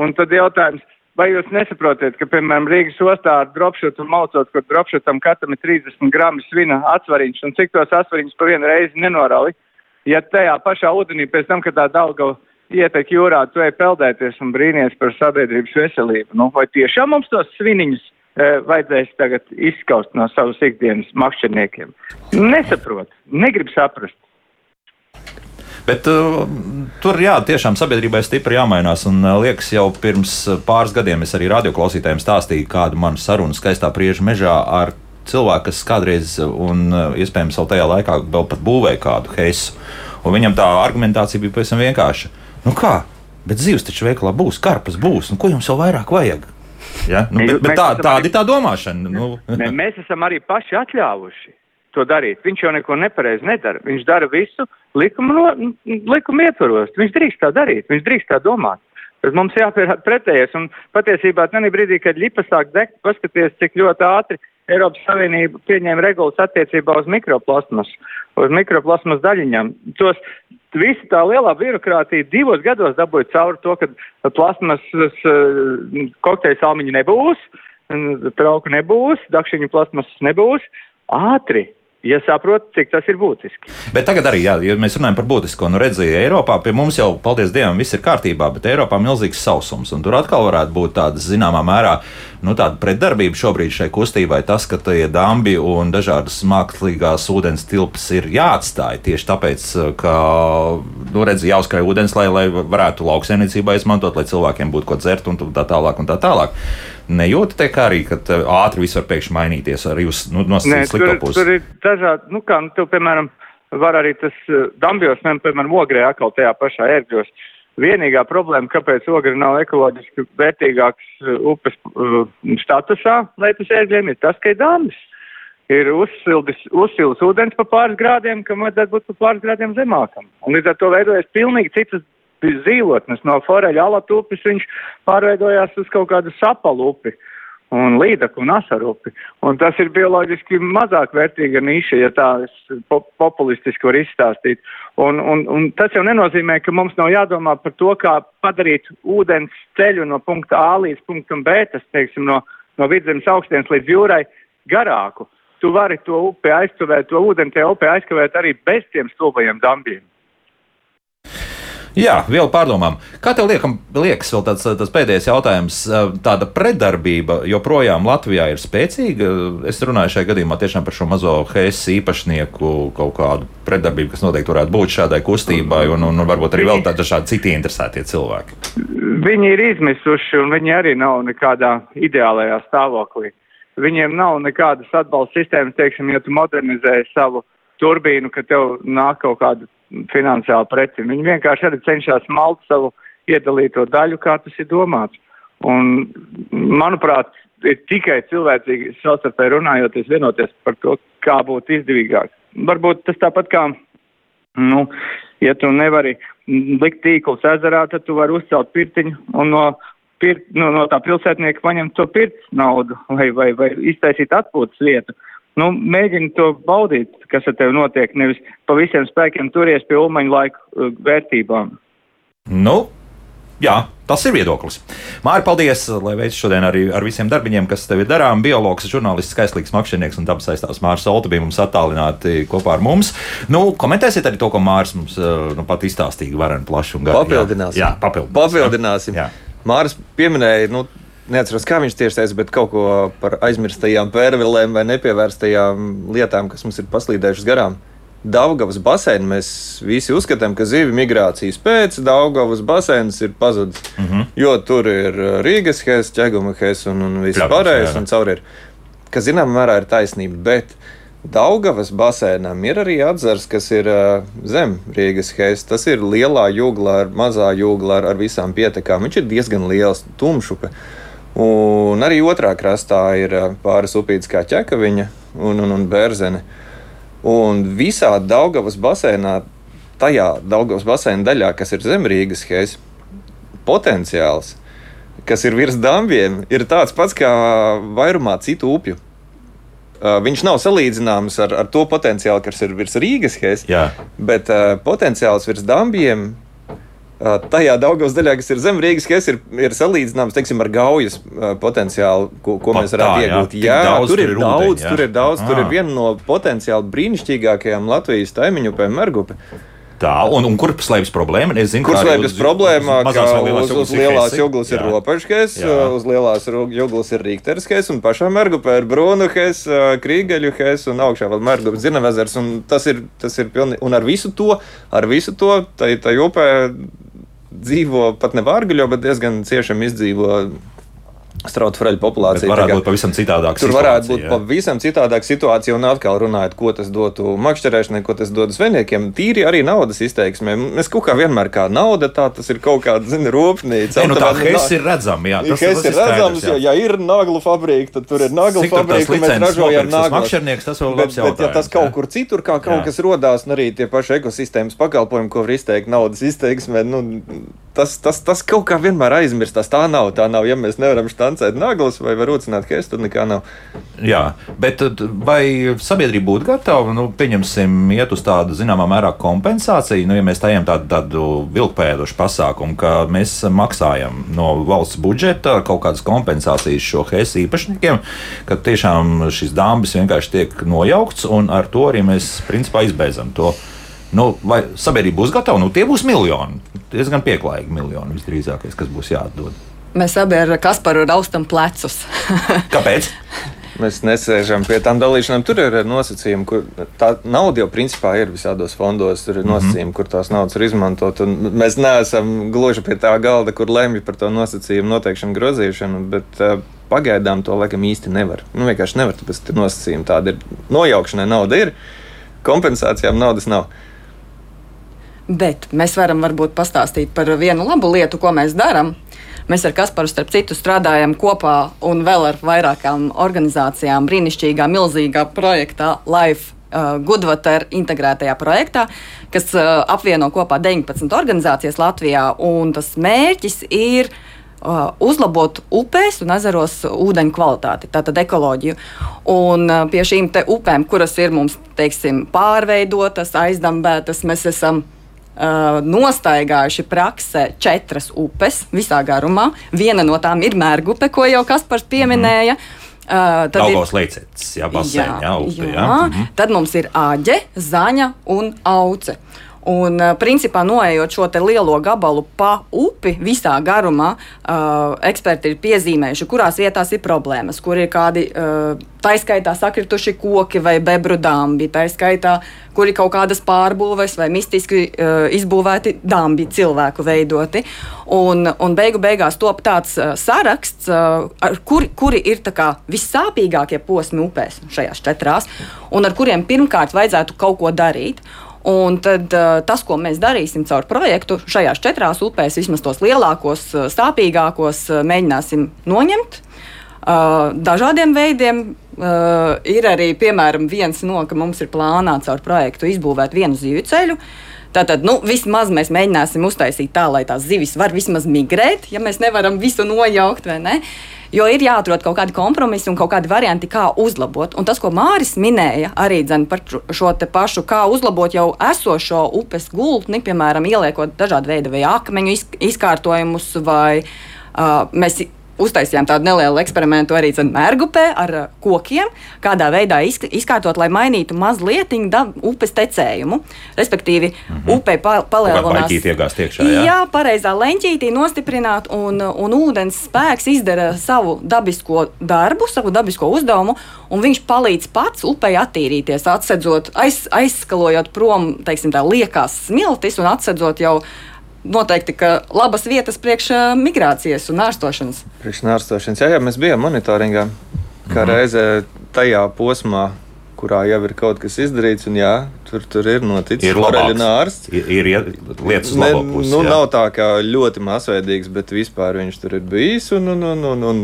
Un tad jautājums, Vai jūs nesaprotat, ka, piemēram, Rīgas ostā ar dropšutu un maucot, kur dropšutam katram ir 30 gramu svina atsvariņš un cik tos atsvariņus pa vienu reizi nenorali? Ja tajā pašā ūdenī pēc tam, kad tā dauga ietek jūrā, tu ej peldēties un brīnies par sabiedrības veselību, nu, vai tiešām mums tos sviniņus e, vajadzēs tagad izskaust no savas ikdienas makšķerniekiem? Nesaprot, negrib saprast. Bet uh, tur jā, tiešām sabiedrībai stipri jāmainās. Un uh, liekas, jau pirms pāris gadiem es arī radioklausītājiem stāstīju, kāda man saruna skaistā prieža mežā ar cilvēku, kas kādreiz, un uh, iespējams vēl tajā laikā, vēl pat būvēja kādu heisu. Un viņam tā argumentācija bija pavisam vienkārša. Nu kā? Bet zivs taču veikalā būs, karpas būs. Nu, ko jums vēl vairāk vajag? Ja? Nu, bet, bet tā, tāda ir tā domāšana. Nu. Ne, mēs esam arī paši atļāvuši to darīt. Viņš jau neko nepareizi nedara. Viņš dara visu likuma, no, likuma ietvaros. Viņš drīkst tā darīt, viņš drīkst tā domāt. Bet mums jāpierāda pretējais. Un patiesībā tajā brīdī, kad ļipa sāk degt, paskaties, cik ļoti ātri Eiropas Savienība pieņēma regulas attiecībā uz mikroplasmas, uz mikroplasmas daļiņām. Tos visa tā lielā birokrātija divos gados dabūja cauri to, ka plasmas kokteļa salmiņa nebūs, trauku nebūs, dakšiņu plasmas nebūs. Ātri, ja saprotu, cik tas ir būtiski. Bet tagad arī, jā, ja mēs runājam par būtisko, nu redzēju, Eiropā pie mums jau, paldies Dievam, viss ir kārtībā, bet Eiropā ir milzīgs sausums. Tur atkal varētu būt tāda zināmā mērā nu, pretdarbība šobrīd šai kustībai. Tas, ka tie dambi un dažādas mākslīgās ūdens tilpes ir jāatstāj tieši tāpēc, ka, nu, redz, jāuzkrāj ūdens, lai, lai varētu lauksaimniecībā izmantot, lai cilvēkiem būtu ko dzert un tā tālāk. Un tā tālāk. Nejūtat arī, ka ātri viss var pēkšņi mainīties arī uz nu, nosacītas slikto pusi? Tur ir dažādi, nu kā, nu, tu, piemēram, var arī tas uh, dambjos, piemēram, ogrē atkal tajā pašā ērģos. Vienīgā problēma, kāpēc ogre nav ekoloģiski vērtīgāks uh, upes statusā, lai tas ērģiem, ir tas, ka ir dambis. Ir uzsildis ūdens pa pāris grādiem, kam vajadzētu būt pa pāris grādiem zemākam. Un līdz ar to veidojas pilnīgi citas zīlotnes. No foreļa alatupes viņš pārveidojās uz kaut kādu sapalupi un līdaku un asarupi. Un tas ir bioloģiski mazāk vērtīga niša, ja tā po populistiski var izstāstīt. Un, un, un tas jau nenozīmē, ka mums nav jādomā par to, kā padarīt ūdens ceļu no punkta A līdz punktam B, tas, teiksim, no, no vidzemes augstienes līdz jūrai garāku. Tu vari to upi aizkavēt, to ūdeni tajā upē aizkavēt arī bez tiem stulbajiem dambiem. Jā, vēl pārdomām. Kā tev liekam, liekas, vēl tāds, tāds pēdējais jautājums? Tāda predarbība joprojām Latvijā ir spēcīga. Es runāju šajā gadījumā tiešām par šo mazo HS īpašnieku kaut kādu predarbību, kas noteikti varētu būt šādai kustībai, un, un, un varbūt arī vēl tādi dažādi citi interesētie cilvēki. Viņi ir izmisuši, un viņi arī nav nekādā ideālajā stāvoklī. Viņiem nav nekādas atbalsta sistēmas, teiksim, ja tu modernizē savu turbīnu, ka tev nāk kaut kāda finansiāli preci. Viņi vienkārši arī cenšas malt savu iedalīto daļu, kā tas ir domāts. Un, manuprāt, ir tikai cilvēcīgi savstarpēji runājoties, vienoties par to, kā būtu izdevīgāk. Varbūt tas tāpat kā, nu, ja tu nevari likt tīklus ezerā, tad tu vari uzcelt pirtiņu un no, pirt, no, no tā pilsētnieka paņemt to pirts naudu vai, vai, vai iztaisīt atpūtas vietu. Nu, mēģini to baudīt, kas ar tevi notiek, nevis pa visiem spēkiem turies pie ulmaņa laika uh, vērtībām. Nu, jā, tas ir viedoklis. Mārķis, paldies, lai veids šodien arī ar visiem darbiņiem, kas tev ir darām. Biologs, žurnālists, skaistlīgs makšķernieks un dabas aizstāvs Mārcis Solta bija mums attālināti kopā ar mums. Nu, komentēsiet arī to, ko Mārcis mums uh, nu, pat izstāstīja vareni plaši un gari. Papildināsim. Jā, jā papildināsim. papildināsim. Jā. Mārcis pieminēja, nu, neatceros, kā viņš tieši teica, bet kaut ko par aizmirstajām pērvilēm vai nepievērstajām lietām, kas mums ir paslīdējušas garām. Daugavas basēnu mēs visi uzskatām, ka zivju migrācijas pēc Daugavas basēns ir pazudis. Mm -hmm. Jo tur ir Rīgas hēs, ķeguma hēs un, un viss pārējais, un caur ir, kas zināmā mērā ir taisnība. Bet Daugavas basēnam ir arī atzars, kas ir uh, zem Rīgas hēs. Tas ir lielā jūgla, ar mazā jūgla, ar, ar visām pietekām. Viņš ir diezgan liels, tumšupe. Un arī otrā krastā ir pāris upītes kā ķekaviņa un, un, un bērzene. Un visā Daugavas basēnā, tajā Daugavas basēna daļā, kas ir zem Rīgas hēs, potenciāls, kas ir virs dambiem, ir tāds pats kā vairumā citu upju. Uh, viņš nav salīdzināms ar, ar to potenciālu, kas ir virs Rīgas hēs, bet uh, potenciāls virs dambiem tajā Daugavas daļā, kas ir zem Rīgas, kas ir, ir salīdzināms teiksim, ar gaujas potenciālu, ko, ko Pat mēs varētu iegūt. Jā, jā daudz, tur ir ūdeņi, daudz, jā. tur ir daudz, ah. tur ir viena no potenciāli brīnišķīgākajām Latvijas taimiņu upēm Mergupe. Tā, un, un kur slēpjas problēma? Es zinu, kur slēpjas problēma, ka uz, uz lielās jūglas ir ropažkais, uz lielās jūglas ir rīkterskais, un pašā mergupē ir brūnuhais, krīgeļuhais un augšā vēl mergupas zinavezers. Un tas ir, tas ir pilnīgi, un ar visu to, ar visu to, tai, tai upē dzīvo pat ne vārguļo, bet diezgan ciešam izdzīvo strautu freļu populācija. Bet varētu būt pavisam citādāk. Tur varētu būt jā. pavisam citādāk situācija, un atkal runājot, ko tas dotu makšķerēšanai, ko tas dotu zvejniekiem. Tīri arī naudas izteiksmē. Mēs kaut kā vienmēr kā nauda, tā tas ir kaut kāda, zini, rūpnīca. Nu, tā hes ir redzama, jā. Tas, tas ir redzams, jo, ja ir naglu fabrika, tad tur ir naglu fabrika, un mēs ražojam naglu. Makšķernieks tas vēl labs jautājums. Bet, ja tas kaut kur citur, kā kaut jā. kas rodās, un arī tie paši ekosistēmas pakalpojumi, ko var izteikt naudas izteiksmē, nu, tas, tas, tas kaut kā vienmēr aizmirstās. Tā nav, tā nav. Ja mēs nevaram štancēt naglas vai var rūcināt hestu, tad nekā nav. Jā, bet vai sabiedrība būtu gatava, nu, pieņemsim, iet uz tādu zināmā mērā kompensāciju, nu, ja mēs tajam tādu, tādu vilkpēdošu pasākumu, ka mēs maksājam no valsts budžeta kaut kādas kompensācijas šo hestu īpašniekiem, ka tiešām šis dāmbis vienkārši tiek nojaukts un ar to arī mēs principā izbeidzam to. Nu, vai sabiedrība būs gatava? Nu, tie būs miljoni. Diezgan pieklājīgi miljoni visdrīzākais, kas būs jāatdod. Mēs abi ar Kasparu raustam plecus. Kāpēc? Mēs nesēžam pie tām dalīšanām. Tur ir nosacījumi, kur tā nauda jau principā ir visādos fondos. Tur ir mhm. nosacījumi, mm -hmm. kur tās naudas ir izmantot. Mēs neesam gluži pie tā galda, kur lemj par to nosacījumu noteikšanu, grozīšanu. Bet, uh, Pagaidām to laikam īsti nevar. Nu, vienkārši nevar, tāpēc ir nosacījumi tādi. Ir. Nojaukšanai nauda ir, kompensācijām naudas nav. Bet mēs varam varbūt pastāstīt par vienu labu lietu, ko mēs darām. Mēs ar Kasparu, starp citu, strādājam kopā un vēl ar vairākām organizācijām brīnišķīgā, milzīgā projektā Life uh, Goodwater integrētajā projektā, kas uh, apvieno kopā 19 organizācijas Latvijā. Tas mērķis ir uh, uzlabot upēs un ezeros ūdeņu kvalitāti, tātad ekoloģiju. Un pie šīm upēm, kuras ir mums teiksim, pārveidotas, aizdambētas, mēs esam Uh, nostaigājuši praksē četras upes visā garumā. Viena no tām ir Mērgupe, ko jau Kaspars pieminēja. Mm. Uh, tad Daugos ir līdzekļus, jā, basēņa, jā, upe, jā. jā. Mm -hmm. Tad mums ir āģe, zaņa un auce. Un, principā, noejot šo lielo gabalu pa upi visā garumā, uh, eksperti ir piezīmējuši, kurās vietās ir problēmas, kur ir kādi uh, taiskaitā sakrituši koki vai bebru dambi, taiskaitā, kur ir kaut kādas pārbūves vai mistiski uh, izbūvēti dambi cilvēku veidoti. Un, un beigu beigās top tāds uh, saraksts, uh, kuri, kuri ir vissāpīgākie posmi upēs šajās četrās, un ar kuriem pirmkārt vajadzētu kaut ko darīt. Un tad tas, ko mēs darīsim caur projektu, šajās četrās upēs, vismaz tos lielākos, stāvīgākos, mēģināsim noņemt. Dažādiem veidiem ir arī, piemēram, viens no, ka mums ir plānā caur projektu izbūvēt vienu zīvju ceļu. Tātad, nu, vismaz mēs mēģināsim uztaisīt tā, lai tās zivis var vismaz migrēt, ja mēs nevaram visu nojaukt, vai ne? Uh, Jo ir jāatrod kaut kādi kompromisi un kaut kādi varianti, kā uzlabot. Un tas, ko Māris minēja, arī dzen, par šo pašu, kā uzlabot jau esošo upes gultni, piemēram, ieliekot dažādu veidu vai akmeņu izkārtojumus, vai uh, mēs uztaisījām tādu nelielu eksperimentu arī Mērgupē ar kokiem, kādā veidā izkārtot, lai mainītu mazliet upes tecējumu. Respektīvi, mm -hmm. upē pa, palielinās. Iekšā, jā, jā pareizā leņķītī nostiprināt, un, un ūdens spēks izdara savu dabisko darbu, savu dabisko uzdevumu, un viņš palīdz pats upei attīrīties, atsedzot, aiz, aizskalojot prom teiksim, tā, liekās smiltis un atsedzot jau noteikti labas vietas priekš migrācijas un ārstošanas. Priekš ārstošanas, jā, jā, mēs bijām monitoringā, kā mhm. reizē tajā posmā. Kurā jau ir kaut kas izdarīts, un jā, tur, tur ir noticis. Ir ārsts. Ir, ir lietas, kas nu, nav tā kā ļoti masveidīgs, bet vispār viņš tur ir bijis. Un, un, un, un, un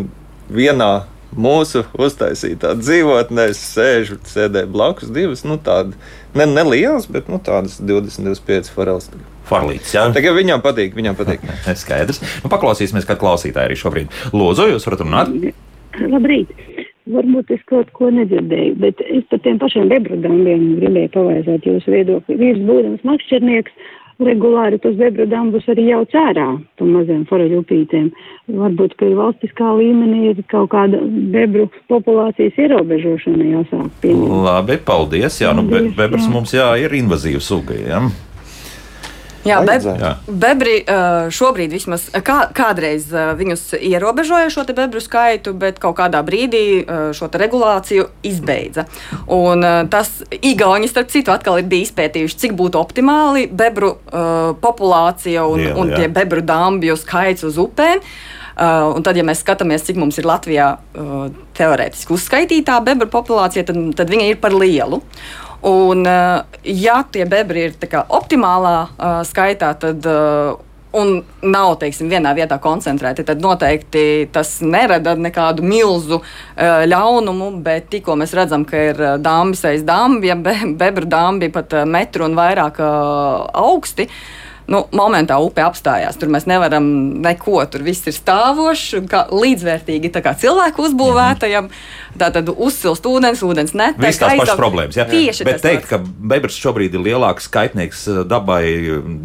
vienā mūsu uztaisītā dzīvotnē es sēžu, sēdēju blakus divas, nu, tādas ne, nelielas, bet nu, tādas 20, 25 fareles. Farlīts, jā. Tagad viņam patīk, viņam patīk. Skaidrs. Nu, paklausīsimies, kad klausītāji arī šobrīd. Lūdzu, jūs varat runāt? Labrīt. Varbūt es kaut ko nedzirdēju, bet es par tiem pašiem bebradambiem gribēju pavaicāt jūsu viedokli. Vīrs būdams makšķernieks regulāri tos bebru dambus arī jau cērā pa maziem foreļu upītēm. Varbūt, ka valstiskā līmenī ir kaut kāda bebru populācijas ierobežošana jāsāk pieņemt. Labi, paldies. Jā, nu, paldies, be, bebrs jā. mums jā, ir invazīva suga. Jā. Jā, beb, jā. Bebri šobrīd vismaz kā, kādreiz viņus ierobežoja šo bebru skaitu, bet kaut kādā brīdī šo regulāciju izbeidza. Un tas Igauni, starp citu, atkal ir bija izpētījuši, cik būtu optimāli bebru uh, populācija un, Liela, un tie bebru dambju skaits uz upēm. Uh, un tad, ja mēs skatāmies, cik mums ir Latvijā uh, teorētiski uzskaitītā bebra populācija, tad, tad viņa ir par lielu. Un, uh, ja tie bebri ir optimālā uh, skaitā, tad uh, un nav teiksim, vienā vietā koncentrēti, tad noteikti tas nerada nekādu milzu ļaunumu. Bet tikko mēs redzam, ka ir dāmas aiz dāmas, be, bebra dāmas pat metru un vairāk augsti. Uh, nu, momentā upe apstājās. Tur mēs nevaram neko, tur viss ir stāvošs, līdzvērtīgi cilvēku uzbūvētajam. Tā tad uzsilst ūdens, ūdens netek. Visas tās pašas problēmas. Jā. Tieši Bet teikt, ka bebrs šobrīd ir lielāks skaitnieks eh, dabai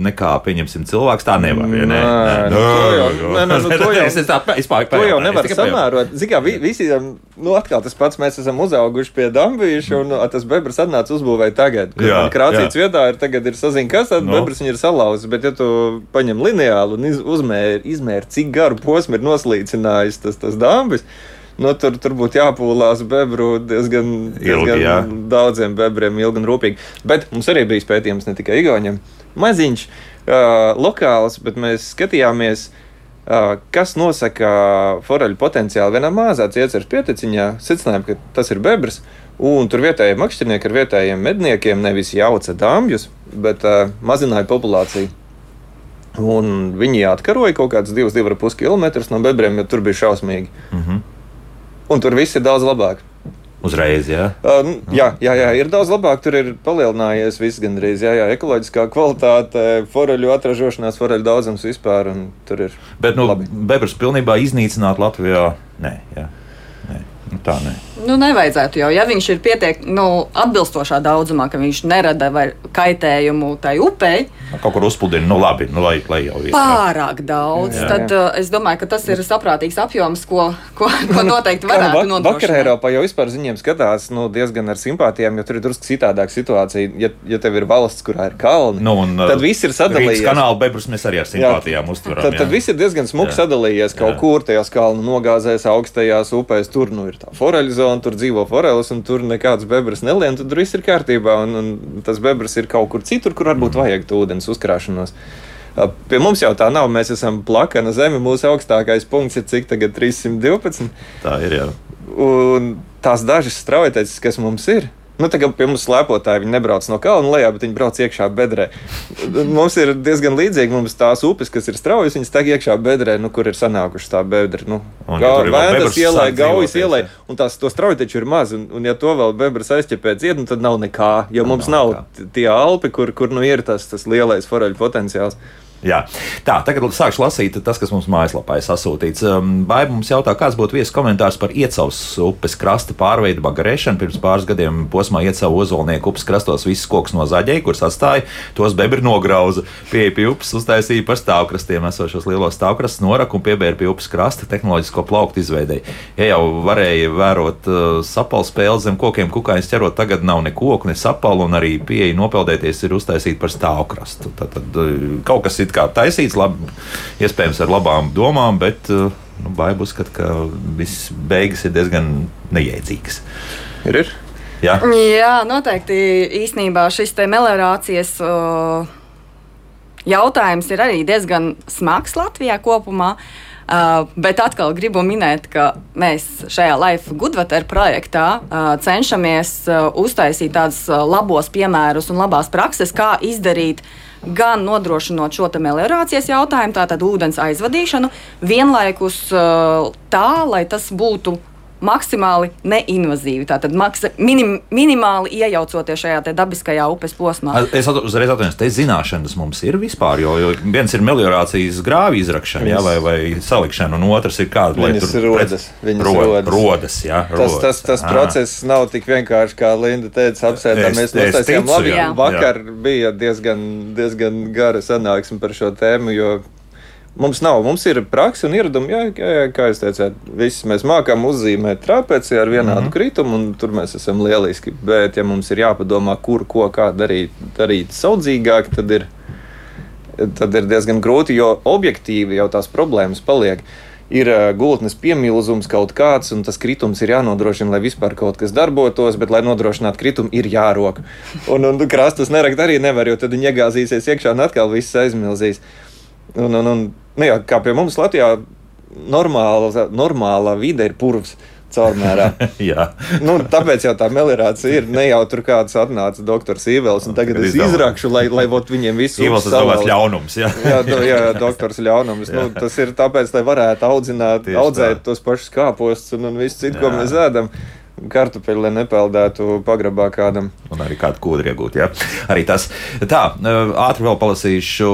nekā, pieņemsim, cilvēks, tā nevar. Ja? Nē, nē, nē, nē, nē, nu, to jau, es tā, es pār, to jau nevar samērot. Zikā, visi, nu, atkal tas pats, mēs esam uzauguši pie dambīša, un tas bebrs atnāca uzbūvēja tagad. Krācīts vietā ir tagad ir saziņa, kas tad no. bebrs viņu ir salauzis bet ja tu paņem lineālu un uzmēri, izmēri, cik garu posmu ir noslīcinājis tas, tas dambis, nu, tur, tur būtu jāpūlās bebru diezgan, diezgan ilgi, jā. daudziem bebriem, ilgi un rūpīgi. Bet mums arī bija pētījums ne tikai Igauniem. Maziņš, uh, lokāls, bet mēs skatījāmies. Uh, kas nosaka foreļu potenciālu vienā mazā cieceres pieteciņā? Secinājām, ka tas ir bebrs. Un tur vietējie makšķernieki ar vietējiem medniekiem nevis jauca dāmjus, bet uh, mazināja populāciju. Un viņi atkaroja kaut kādus 2,5 km no bebriem, jo tur bija šausmīgi. Mm -hmm. Un tur viss ir daudz labāk. Uzreiz, jā. Uh, jā, jā, jā, ir daudz labāk. Tur ir palielinājies viss gandrīz. Jā, jā, ekoloģiskā kvalitāte, foreļu atražošanās, foreļu daudzums vispār. Tur ir. Bet, nu, labi. bebrs pilnībā iznīcināt Latvijā? Nē, jā. Nu, tā ne. Nu, nevajadzētu jau. Ja viņš ir pietiekami nu, atbilstošā daudzumā, ka viņš nerada kaitējumu tai upei, nu, kaut kur uzpludina, nu labi, nu, lai, lai jau ir. Pārāk daudz. Jā, jā. Tad uh, es domāju, ka tas ir saprātīgs apjoms, ko, ko, ko noteikti varētu nodrošināt. Vakar Eiropā jau vispār ziņiem skatās nu, diezgan ar simpātijām, jo tur ir drusku citādāka situācija. Ja, ja tev ir valsts, kurā ir kalni, nu, un, tad viss ir sadalījies. Kanāla bebrus mēs arī ar simpātijām jā, uztveram. Tad, tad viss ir diezgan smuki sadalījies kaut jā. kur tajās kalnu nogāzēs, augstajās upēs. Tur nu, ir tā foreļu zona, tur dzīvo foreles, un tur nekāds bebras nelien, tad tur viss ir kārtībā. Un, un tas bebras ir kaut kur citur, kur varbūt mm. vajag to ūdens uzkrāšanos. Pie mums jau tā nav. Mēs esam plakana zeme. Mūsu augstākais punkts ir cik tagad 312. Tā ir jau. Un tās dažas straujteices, kas mums ir, Nu, tā kā pie mums slēpotāji nebrauc no kalna lejā, bet viņi brauc iekšā bedrē. mums ir diezgan līdzīgi. Mums tās upes, kas ir straujas, viņas tagad iekšā bedrē, nu, kur ir sanākušas tā bedra. Nu, kā vēders ielai, gaujas ielai, un tās to strauju taču ir maz. Un, un ja to vēl bebras aizķepē dzied, nu, tad nav nekā. Jo mums nav, nav tie alpi, kur, kur nu, ir tas, tas lielais foreļu potenciāls. Jā. Tā, tagad sākšu lasīt tas, kas mums mājaslapā ir sasūtīts. Um, Baiba mums jautā, kāds būtu viesis komentārs par Iecavas upes krasta pārveidu bagarēšanu. Pirms pāris gadiem posmā Iecava ozolnieku upes krastos visus kokus no zaļēja, kurus atstāja, tos bebri nograuza. Pieeja pie upes uztaisīja par stāvkrastiem esošos lielos stāvkrastus, noraku un piebēra pie upes krasta tehnoloģisko plauktu izveidēji. Ja jau varēja vērot uh, sapalu spēli zem kokiem, kukaiņus ķerot, tagad nav ne koku, ne sapalu, un arī pieeja nopeldēties ir uztaisīta par stāvkrastu. Tad, tad uh, kaut kas ir it kā taisīts, labi, iespējams ar labām domām, bet uh, nu, Baiba uzskata, ka viss beigas ir diezgan neiedzīgas. Ir, ir. Jā. Jā, noteikti īstenībā šis meliorācijas uh, jautājums ir arī diezgan smags Latvijā kopumā. Uh, bet atkal gribu minēt, ka mēs šajā Life Goodwater projektā uh, cenšamies uh, uztaisīt tādus uh, labos piemērus un labās prakses, kā izdarīt uh, gan nodrošinot šo meliorācijas jautājumu, tātad ūdens aizvadīšanu, vienlaikus uh, tā, lai tas būtu maksimāli neinvazīvi. Tātad maksa, minim, minimāli iejaucoties šajā dabiskajā upes posmā. Es uzreiz atvainojos, te zināšanas mums ir vispār, jo, jo viens ir meliorācijas grāvī izrakšana jā, vai, vai salikšana, un otrs ir kāda lieta. Viņas ir rodas. Viņas ro, rodas. rodas, jā, rodas. Tas, tas, tas ah. process nav tik vienkārši, kā Linda teica, apsēdām. Mēs nostājām labi. Jā. Vakar jā. bija diezgan, diezgan gara sanāksme par šo tēmu, jo Mums nav, mums ir praksa un ieradumi, jā, jā, jā, kā jūs teicāt, visi mēs mākām uzzīmēt trapeci ar vienādu mm -hmm. kritumu, un tur mēs esam lieliski. Bet, ja mums ir jāpadomā, kur, ko, kā darīt, darīt saudzīgāk, tad ir, tad ir diezgan grūti, jo objektīvi jau tās problēmas paliek. Ir gultnes piemilzums kaut kāds, un tas kritums ir jānodrošina, lai vispār kaut kas darbotos, bet, lai nodrošinātu kritumu, ir jārok. Un, un krastus nerakt arī nevar, jo tad viņi iegāzīsies iekšā un atkal viss aizmilzīs. Un, un, un, nu jā, kā pie mums Latvijā normāla, normāla vide ir purvs nu, tāpēc jau tā melirācija ir. Ne jau tur kāds atnāca doktors Īvels, un tagad es izrakšu, lai, lai viņiem visu Īvels savāds ļaunums. Jā, jā, do, jā doktors ļaunums. jā. Nu, tas ir tāpēc, lai varētu audzināt, Tieši audzēt tā. tos pašus kāpostus un, un visu citu, jā. ko mēs ēdam kartupeļu, lai nepeldētu pagrabā kādam. Un arī kādu kūdu iegūt. Ja? Arī tas. Tā, ātri vēl palasīšu,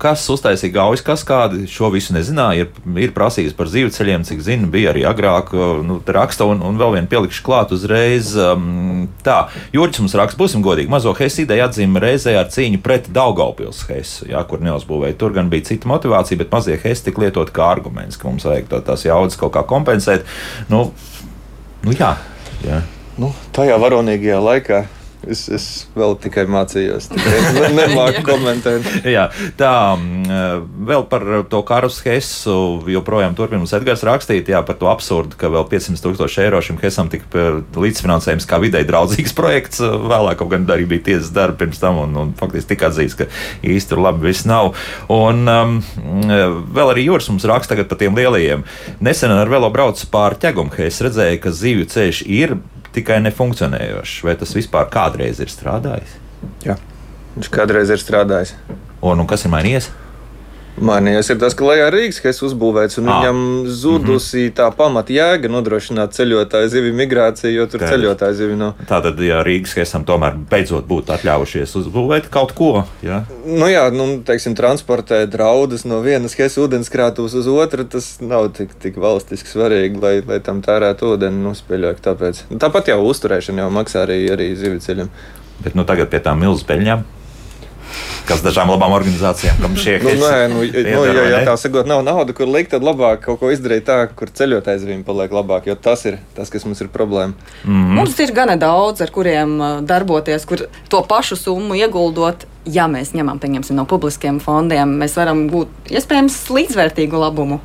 kas uztaisīja gaujas kaskādi. Šo visu nezināju. Ir, ir prasījis par zīvceļiem, cik zinu, bija arī agrāk. Nu, raksta un, un vēl vienu pielikšu klāt uzreiz. Um, tā, Jurģis mums raksta, būsim godīgi, mazo Hesi ideja atzīme reizē ar cīņu pret Daugaupils Hesu, ja, kur neuzbūvēja. Tur gan bija cita motivācija, bet mazie Hesi tika lietot kā arguments, ka mums vajag tās jaudas kaut kā kompensēt. Nu, nu jā, Jā. Nu, tajā varonīgajā laikā Es, es vēl tikai mācījos, tikai nemāku komentēt. Jā, tā, vēl par to Karus Hesu joprojām turpina mums Edgars rakstīt, jā, par to absurdu, ka vēl 500 tūkstoši eiro šim Hesam tika līdzfinansējums kā videi draudzīgs projekts. Vēlāk kaut gan arī bija tiesas darbi pirms tam, un, un faktiski tika atzīts, ka īsti tur labi viss nav. Un um, vēl arī Jūras mums raksta tagad par tiem lielajiem. Nesen ar velo braucu pār ķegumu, es redzēju, ka zivju ceļš ir tikai nefunkcionējošs. Vai tas vispār kādreiz ir strādājis? Jā, viņš kādreiz ir strādājis. Un, un kas ir mainījies? Mainījies ir tas, ka Lajā Rīgas ir uzbūvēts un à. viņam zudusi mm -hmm. tā pamata jēga nodrošināt ceļotāju zivju migrāciju, jo tur ceļotāju zivju nav. Tātad, ja Rīgas esam tomēr beidzot būtu atļaujušies uzbūvēt kaut ko, jā? Nu jā, nu, teiksim, transportēt draudus no vienas Hesa ūdenskrātuves uz otru, tas nav tik, tik valstiski svarīgi, lai, lai tam tērētu ūdeni, nu, spēļāk tāpēc. Tāpat jau uzturēšana jau maksā arī, arī zivju ceļiem. Bet nu, tagad pie tām milzu peļņām kas dažām labām organizācijām, kam šie nu, nē, nu, nu, ja, ja tā sakot, nav nauda, kur likt, tad labāk kaut ko izdarīt tā, kur ceļotājs viņam paliek labāk, jo tas ir tas, kas mums ir problēma. Mm -hmm. Mums ir gana daudz, ar kuriem uh, darboties, kur to pašu summu ieguldot. Ja mēs ņemam, pieņemsim, no publiskiem fondiem, mēs varam gūt iespējams līdzvērtīgu labumu.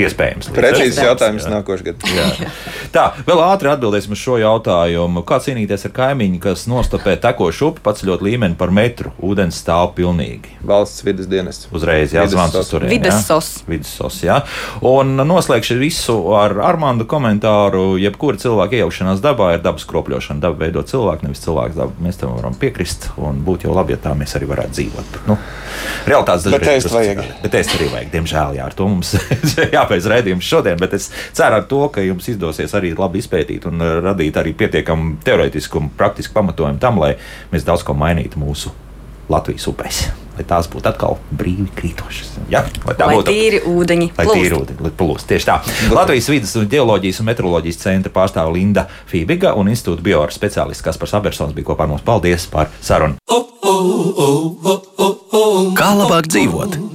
Iespējams. Precīzs jautājums jā. nākošais gads. Tā, vēl ātri atbildēsim uz šo jautājumu. Kā cīnīties ar kaimiņu, kas nostapē tekošu upi, paceļot līmeni par metru? Ūdens stāv pilnīgi. Valsts vidas dienests. Uzreiz jāzvans uz turieni. Vides sos. Vides sos, jā. Un noslēgšu visu ar Armando komentāru. Jebkura cilvēka iejaukšanās dabā ir dabas kropļošana. Daba veido cilvēku, nevis cilvēks dabu. Mēs tam varam piekrist un būtu jau labi, ja tā mēs arī varētu dzīvot. Nu, realitātes dažreiz. Bet ēst vajag. Bet ēst arī vajag, diemžēl, jā, ar to mums jābeidz raidījums šodien, bet es ceru, to, ka jums izdosies arī labi izpētīt un uh, radīt arī pietiekamu teorētisku un praktisku pamatojumu tam, lai mēs daudz ko mainītu mūsu Latvijas upēs. Lai tās būtu atkal brīvi krītošas. Ja? Lai tā lai būtu tīri ūdeņi. Lai plūst. tīri ūdeņi plūst. Tieši tā. Latvijas vidas un geoloģijas un meteoroloģijas centra pārstāve Linda Fībiga un institūta bioara speciālists Kaspars Abersons bija kopā ar mums. Paldies par sarunu! Kā labāk dzīvot?